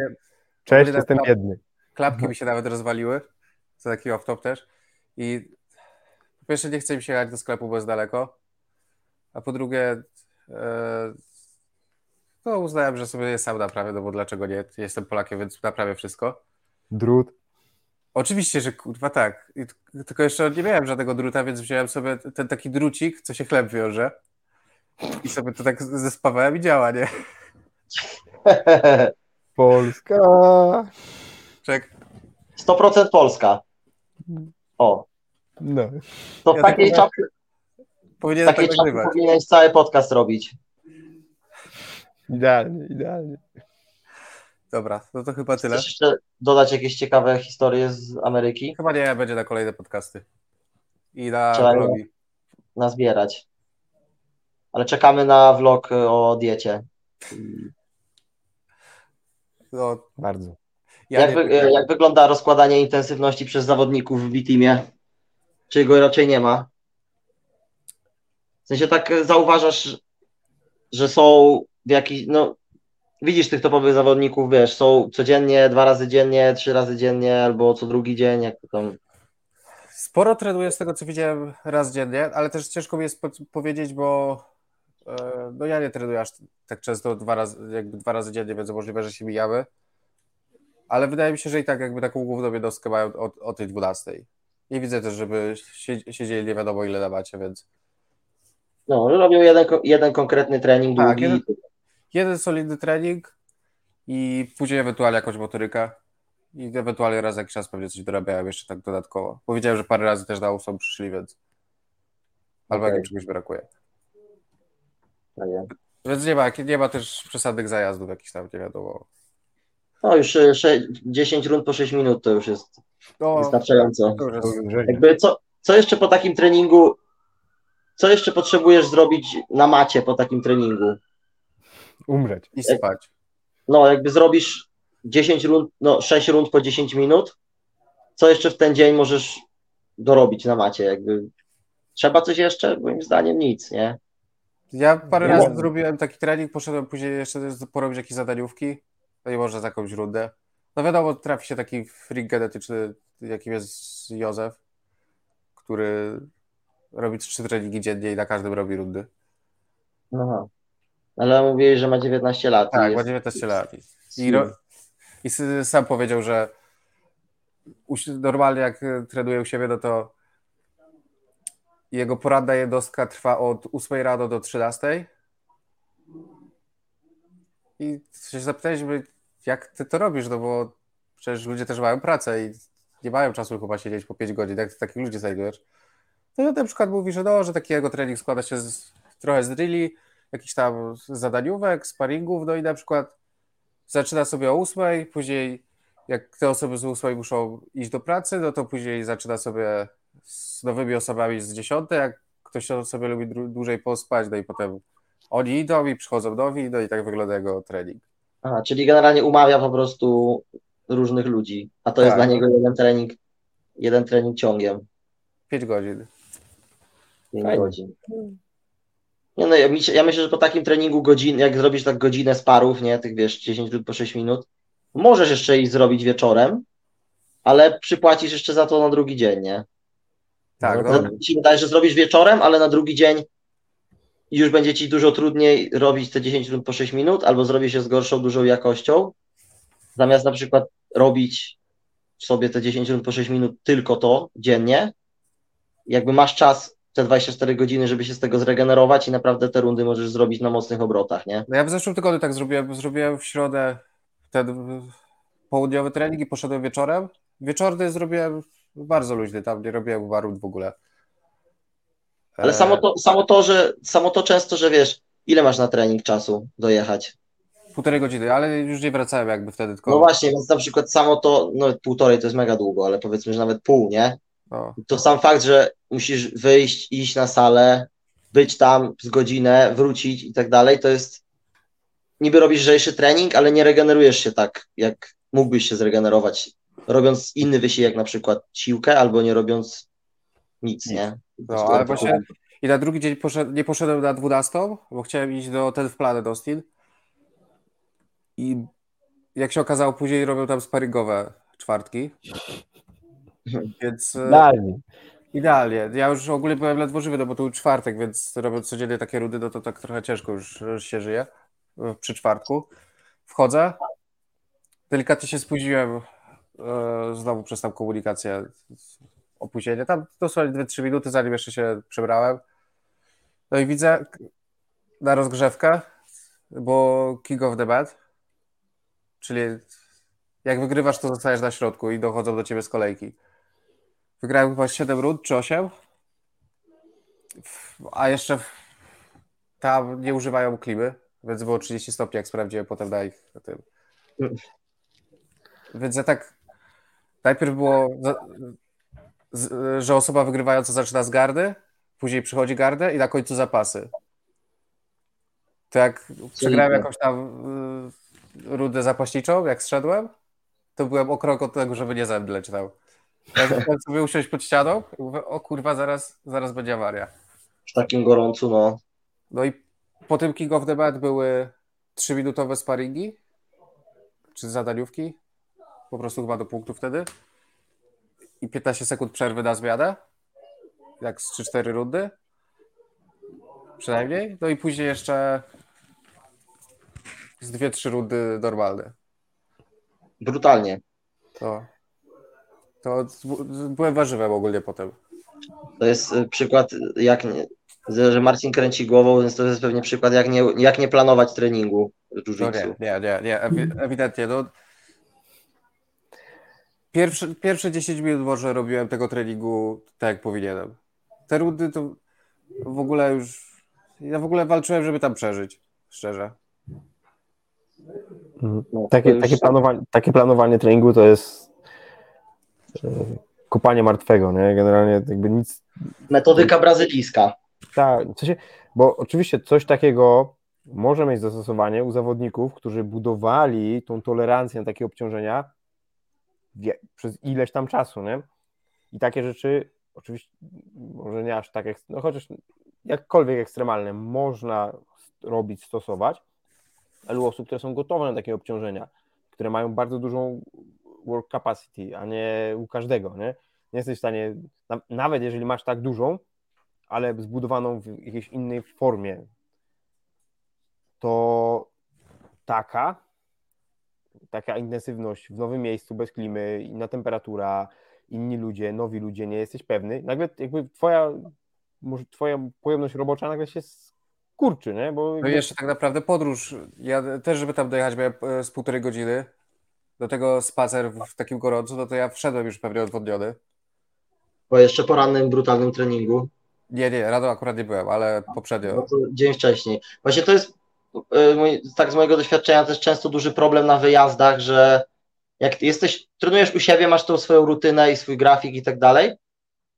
Cześć, jestem biedny. Klapki mi się nawet rozwaliły. To taki off-top też. I po pierwsze nie chce mi się jechać do sklepu, bo jest daleko. A po drugie e, no uznałem, że sobie sam naprawię, no bo dlaczego nie? Jestem Polakiem, więc naprawię wszystko. Drut. Oczywiście, że kurwa tak. I, tylko jeszcze nie miałem żadnego druta, więc wziąłem sobie ten taki drucik, co się chleb wiąże. I sobie to tak zespawałem i działa, nie? Polska. Czek. 100% Polska. O. No. To w ja takiej czapce. Powinienem takiej tak czapce powinieneś cały podcast robić. Idealnie, idealnie. Dobra, no to chyba tyle. Chcesz jeszcze dodać jakieś ciekawe historie z Ameryki? Chyba nie, będzie na kolejne podcasty. I na Trzeba vlogi. Nazbierać. Ale czekamy na vlog o diecie. No, bardzo. Ja jak, wy, jak, wygląda rozkładanie intensywności przez zawodników w B-Teamie? Czy go raczej nie ma? W sensie tak zauważasz, że są w jakiś, no widzisz tych topowych zawodników, wiesz, są codziennie, dwa razy dziennie, trzy razy dziennie, albo co drugi dzień, jak to tam. Sporo trenuję z tego, co widziałem raz dziennie, ale też ciężko mi jest powiedzieć, bo e, no ja nie trenuję aż tak często dwa razy, jakby dwa razy dziennie, więc możliwe, że się mijamy. Ale wydaje mi się, że i tak jakby taką główną jednostkę mają o, o tej 12. Nie widzę też, żeby siedzieli nie wiadomo ile na macie, więc. No, robią jeden, jeden konkretny trening tak, długi. Jeden, jeden solidny trening i później ewentualnie jakąś motorykę i ewentualnie raz jakiś czas pewnie coś dorabiałem jeszcze tak dodatkowo. Powiedziałem, że parę razy też na ósmą przyszli, więc albo okay. czegoś brakuje. Tak więc nie ma, nie ma też przesadnych zajazdów jakichś tam, nie wiadomo. No już 6, 10 rund po 6 minut to już jest no, wystarczająco. Jest... Jakby co, co jeszcze po takim treningu co jeszcze potrzebujesz zrobić na macie po takim treningu? Umrzeć. I spać. No, jakby zrobisz 10 rund, no 6 rund po 10 minut, co jeszcze w ten dzień możesz dorobić na macie? Jakby trzeba coś jeszcze? Moim zdaniem nic, nie? Ja parę no. razy zrobiłem taki trening, poszedłem później jeszcze porobić jakieś zadaniówki, no i może za jakąś rundę. No wiadomo, trafi się taki freak genetyczny, jakim jest Józef, który robi trzy treningi dziennie i na każdym robi rundy. Aha. Ale mówiłeś, że ma 19 lat. Tak, ma 19 lat. I, ro... I sam powiedział, że normalnie jak trenuje u siebie, no to jego poradna jednostka trwa od 8 rano do 13. I się zapytaliśmy, jak ty to robisz, no bo przecież ludzie też mają pracę i nie mają czasu chyba siedzieć po 5 godzin, jak ty takich ludzi znajdujesz? No na przykład mówi, że no, że takiego trening składa się z, trochę z drilli, jakichś tam zadaniówek, sparingów, no i na przykład zaczyna sobie o 8, później jak te osoby z 8 muszą iść do pracy, no to później zaczyna sobie z nowymi osobami z 10, jak ktoś sobie lubi dłużej pospać, no i potem oni idą i przychodzą nowi, no i tak wygląda jego trening. Aha, czyli generalnie umawia po prostu różnych ludzi, a to tak. jest dla niego jeden trening, jeden trening ciągiem. 5 godzin. 5 godzin. Nie no, ja, ja, myślę, że po takim treningu godzin, jak zrobisz tak godzinę z parów, nie, tych wiesz, 10 minut po 6 minut, możesz jeszcze iść zrobić wieczorem, ale przypłacisz jeszcze za to na drugi dzień, nie? Tak. No, no. Mi się wydaje, że zrobisz wieczorem, ale na drugi dzień już będzie ci dużo trudniej robić te 10 minut po 6 minut, albo zrobisz się z gorszą, dużą jakością, zamiast na przykład robić sobie te 10 minut po 6 minut tylko to dziennie, jakby masz czas te 24 godziny, żeby się z tego zregenerować i naprawdę te rundy możesz zrobić na mocnych obrotach, nie? No ja w zeszłym tygodniu tak zrobiłem, zrobiłem w środę ten południowy trening i poszedłem wieczorem. Wieczorny zrobiłem bardzo luźny, tam nie robiłem warun w ogóle. Ale samo to, samo to, że samo to często, że wiesz, ile masz na trening czasu dojechać? Półtorej godziny, ale już nie wracałem jakby wtedy tylko. No właśnie, więc na przykład samo to, no półtorej to jest mega długo, ale powiedzmy, że nawet pół, nie? O. To sam fakt, że musisz wyjść, iść na salę, być tam z godzinę, wrócić i tak dalej, to jest niby robisz lżejszy trening, ale nie regenerujesz się tak, jak mógłbyś się zregenerować, robiąc inny wysiłek, na przykład siłkę, albo nie robiąc nic, nie? No, ale właśnie i na drugi dzień poszedł, nie poszedłem na 12, bo chciałem iść do ten w Planet Austin i jak się okazało, później robią tam sparingowe czwartki. Więc e, idealnie. Idealnie. Ja już ogólnie byłem ledwo żywy, no bo to był czwartek, więc robiąc codziennie takie rudy, no to tak trochę ciężko już, już się żyje przy czwartku. Wchodzę. Delikatnie się spóźniłem e, znowu przez tam komunikację opóźnienie. Tam dosłownie 2-3 minuty, zanim jeszcze się przebrałem. No i widzę na rozgrzewkę, bo King of the Bad, czyli jak wygrywasz, to zostajesz na środku i dochodzą do ciebie z kolejki. Wygrałem chyba 7 rund czy 8. A jeszcze tam nie używają klimy, więc było 30 stopni, jak sprawdziłem potem na ich na tym. Więc ja tak najpierw było, że osoba wygrywająca zaczyna z gardy, później przychodzi gardę i na końcu zapasy. To jak przegrałem jakąś tam y, rudę zapaśniczą, jak zszedłem, to byłem o krok od tego, żeby nie zemdleć tam. Ja zacząłem sobie usiąść pod ścianą i mówię, o kurwa, zaraz, zaraz będzie awaria. W takim gorącu, no. No i po tym King of the Bad były 3-minutowe sparingi, czy zadaniówki, po prostu chyba do punktu wtedy. I 15 sekund przerwy na zmianę, jak z 3-4 rundy. Przynajmniej. No i później jeszcze z 2-3 rundy normalne. Brutalnie. To, to byłem warzywem ogólnie potem. To jest y, przykład, jak nie, że Marcin kręci głową, więc to jest pewnie przykład, jak nie, jak nie planować treningu no nie, nie, nie, nie, ewidentnie. No. Pierwsze, pierwsze 10 minut może robiłem tego treningu tak, jak powinienem. Te rundy to w ogóle już... Ja w ogóle walczyłem, żeby tam przeżyć, szczerze. Mhm. No, takie, już... takie, planowanie, takie planowanie treningu to jest kupanie martwego, nie? Generalnie jakby nic... Metodyka brazylijska. Tak, w sensie, bo oczywiście coś takiego może mieć zastosowanie u zawodników, którzy budowali tą tolerancję na takie obciążenia przez ileś tam czasu, nie? I takie rzeczy, oczywiście, może nie aż tak, no chociaż jakkolwiek ekstremalne, można robić, stosować, ale u osób, które są gotowe na takie obciążenia, które mają bardzo dużą work capacity, a nie u każdego, nie? Nie jesteś w stanie, nawet jeżeli masz tak dużą, ale zbudowaną w jakiejś innej formie, to taka, taka intensywność w nowym miejscu, bez klimy, inna temperatura, inni ludzie, nowi ludzie, nie jesteś pewny, nagle jakby twoja, może twoja pojemność robocza nagle się kurczy, nie? Bo no i jeszcze tak naprawdę podróż. Ja też, żeby tam dojechać, miałem z półtorej godziny. Do tego spacer w takim gorącu, no to ja wszedłem już pewnie odwodniony. Po jeszcze porannym, brutalnym treningu. Nie, nie, rado akurat nie byłem, ale poprzednio. No dzień wcześniej. Właśnie to jest mój, tak z mojego doświadczenia też często duży problem na wyjazdach, że jak jesteś, trenujesz u siebie, masz tą swoją rutynę i swój grafik i tak dalej,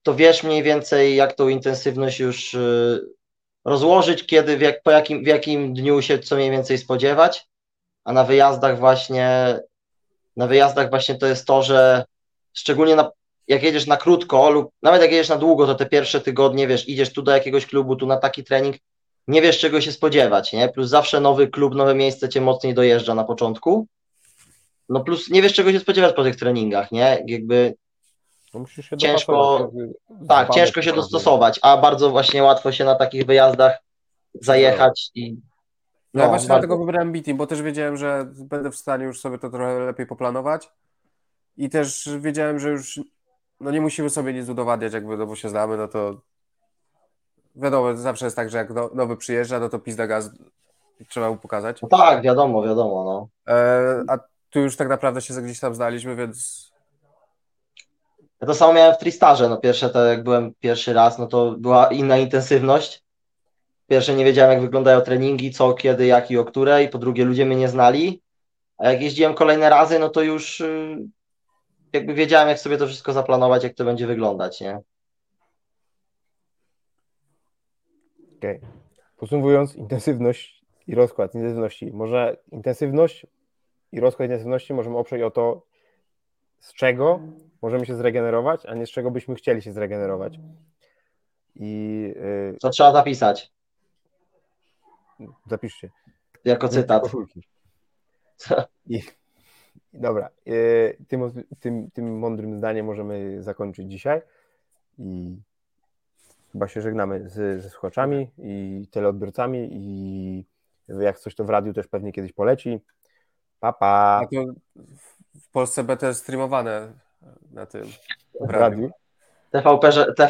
to wiesz mniej więcej, jak tą intensywność już e, rozłożyć, kiedy, w, jak, po jakim, w jakim dniu się co mniej więcej spodziewać, a na wyjazdach właśnie, na wyjazdach właśnie to jest to, że szczególnie na, jak jedziesz na krótko lub nawet jak jedziesz na długo, to te pierwsze tygodnie, wiesz, idziesz tu do jakiegoś klubu, tu na taki trening, nie wiesz czego się spodziewać, nie? Plus zawsze nowy klub, nowe miejsce cię mocniej dojeżdża na początku. No plus nie wiesz czego się spodziewać po tych treningach, nie? Jakby no ciężko, tak, ciężko się dostosować, a bardzo właśnie łatwo się na takich wyjazdach zajechać i no, ja właśnie bardzo... dlatego wybrałem Beating, bo też wiedziałem, że będę w stanie już sobie to trochę lepiej poplanować i też wiedziałem, że już no nie musimy sobie nic udowadniać, jakby, no bo się znamy, no to wiadomo, zawsze jest tak, że jak nowy przyjeżdża, no to pizda gaz trzeba mu pokazać. No tak, wiadomo, wiadomo, no. E, a tu już tak naprawdę się gdzieś tam znaliśmy, więc ja to samo miałem w Tristarze, no pierwsze to jak byłem pierwszy raz, no to była inna intensywność. Pierwsze nie wiedziałem jak wyglądają treningi, co, kiedy, jak i o której, po drugie ludzie mnie nie znali, a jak jeździłem kolejne razy, no to już y, jakby wiedziałem jak sobie to wszystko zaplanować, jak to będzie wyglądać, nie? Okej. Okay. Podsumowując, intensywność i rozkład intensywności. Może intensywność i rozkład intensywności możemy oprzeć o to, z czego możemy się zregenerować, a nie z czego byśmy chcieli się zregenerować. I, yy... Co trzeba zapisać? Zapiszcie. Jako cytat. I, dobra. Yy, tym, tym, tym mądrym zdaniem możemy zakończyć dzisiaj. I chyba się żegnamy z, ze słuchaczami i teleodbiorcami i jak coś to w radiu też pewnie kiedyś poleci. Pa, pa. w Polsce BT streamowane na tym w radiu. TVP, TV